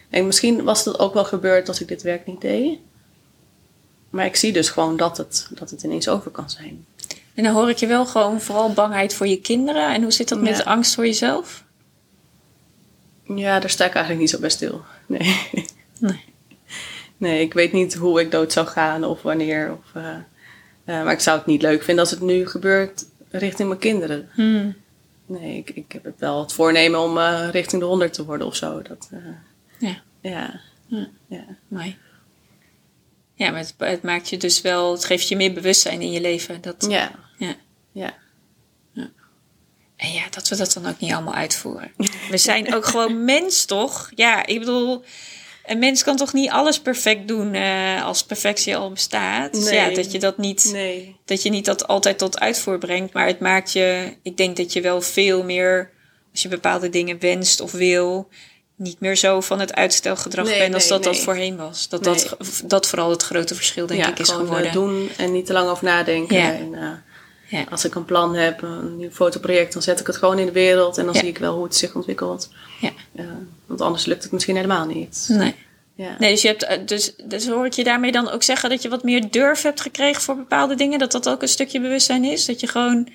[SPEAKER 2] En misschien was dat ook wel gebeurd als ik dit werk niet deed. Maar ik zie dus gewoon dat het, dat het ineens over kan zijn.
[SPEAKER 1] En dan hoor ik je wel gewoon vooral bangheid voor je kinderen. En hoe zit dat met angst voor jezelf?
[SPEAKER 2] Ja, daar sta ik eigenlijk niet zo bij stil. Nee.
[SPEAKER 1] Nee.
[SPEAKER 2] Nee, ik weet niet hoe ik dood zou gaan of wanneer. Of, eh, eh, maar ik zou het niet leuk vinden als het nu gebeurt richting mijn kinderen.
[SPEAKER 1] Hmm.
[SPEAKER 2] Nee, ik, ik heb het wel het voornemen om eh, richting de 100 te worden of zo. Dat,
[SPEAKER 1] Ja,
[SPEAKER 2] ja.
[SPEAKER 1] Ja.
[SPEAKER 2] ja.
[SPEAKER 1] mooi. Ja, maar het, het maakt je dus wel, het geeft je meer bewustzijn in je leven. Dat,
[SPEAKER 2] Ja.
[SPEAKER 1] Ja.
[SPEAKER 2] Ja.
[SPEAKER 1] En ja, dat we dat dan ook niet allemaal uitvoeren. We zijn ook gewoon mens, toch? Ja, ik bedoel, een mens kan toch niet alles perfect doen eh, als perfectie al bestaat. Dus ja, dat je dat niet,
[SPEAKER 2] Nee.
[SPEAKER 1] dat je niet dat altijd tot uitvoer brengt. Maar het maakt je, ik denk dat je wel veel meer, als je bepaalde dingen wenst of wil, niet meer zo van het uitstelgedrag
[SPEAKER 2] Nee,
[SPEAKER 1] bent als
[SPEAKER 2] nee,
[SPEAKER 1] dat dat voorheen was. Dat, dat, dat vooral het grote verschil, denk
[SPEAKER 2] ja,
[SPEAKER 1] ik, is
[SPEAKER 2] gewoon, eh,
[SPEAKER 1] geworden.
[SPEAKER 2] doen en niet te lang over nadenken.
[SPEAKER 1] Ja.
[SPEAKER 2] En, eh,
[SPEAKER 1] Ja.
[SPEAKER 2] Als ik een plan heb, een nieuw fotoproject, dan zet ik het gewoon in de wereld en dan zie ik wel hoe het zich ontwikkelt.
[SPEAKER 1] Ja.
[SPEAKER 2] Eh, want anders lukt het misschien helemaal niet.
[SPEAKER 1] Nee.
[SPEAKER 2] Ja.
[SPEAKER 1] Nee, dus, je hebt, eh, dus, dus hoor ik je daarmee dan ook zeggen dat je wat meer durf hebt gekregen voor bepaalde dingen? Dat dat ook een stukje bewustzijn is? Dat je gewoon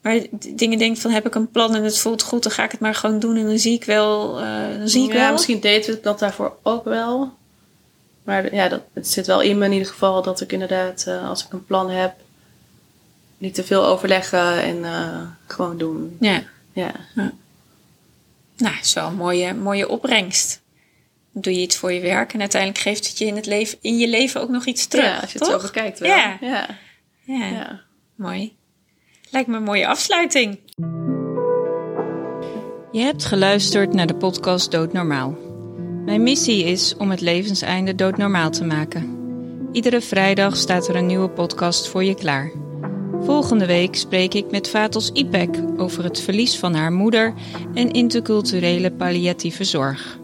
[SPEAKER 1] maar dingen denkt van heb ik een plan en het voelt goed, dan ga ik het maar gewoon doen en dan zie ik wel. eh, dan zie ik
[SPEAKER 2] ja,
[SPEAKER 1] wel.
[SPEAKER 2] misschien deed ik dat daarvoor ook wel. Maar ja, dat, het zit wel in me in ieder geval dat ik inderdaad, eh, als ik een plan heb, niet te veel overleggen en gewoon doen.
[SPEAKER 1] Ja,
[SPEAKER 2] Ja.
[SPEAKER 1] nou, is wel een mooie, mooie opbrengst. Doe je iets voor je werk en uiteindelijk geeft het je in, het leven, in je leven ook nog iets terug.
[SPEAKER 2] ja, als je het
[SPEAKER 1] toch?
[SPEAKER 2] zo bekijkt wel.
[SPEAKER 1] Ja.
[SPEAKER 2] ja.
[SPEAKER 1] Ja,
[SPEAKER 2] ja.
[SPEAKER 1] mooi. Lijkt me een mooie afsluiting. Je hebt geluisterd naar de podcast Doodnormaal. Mijn missie is om het levenseinde doodnormaal te maken. Iedere vrijdag staat er een nieuwe podcast voor je klaar. Volgende week spreek ik met Vatos Ipek over het verlies van haar moeder en interculturele palliatieve zorg.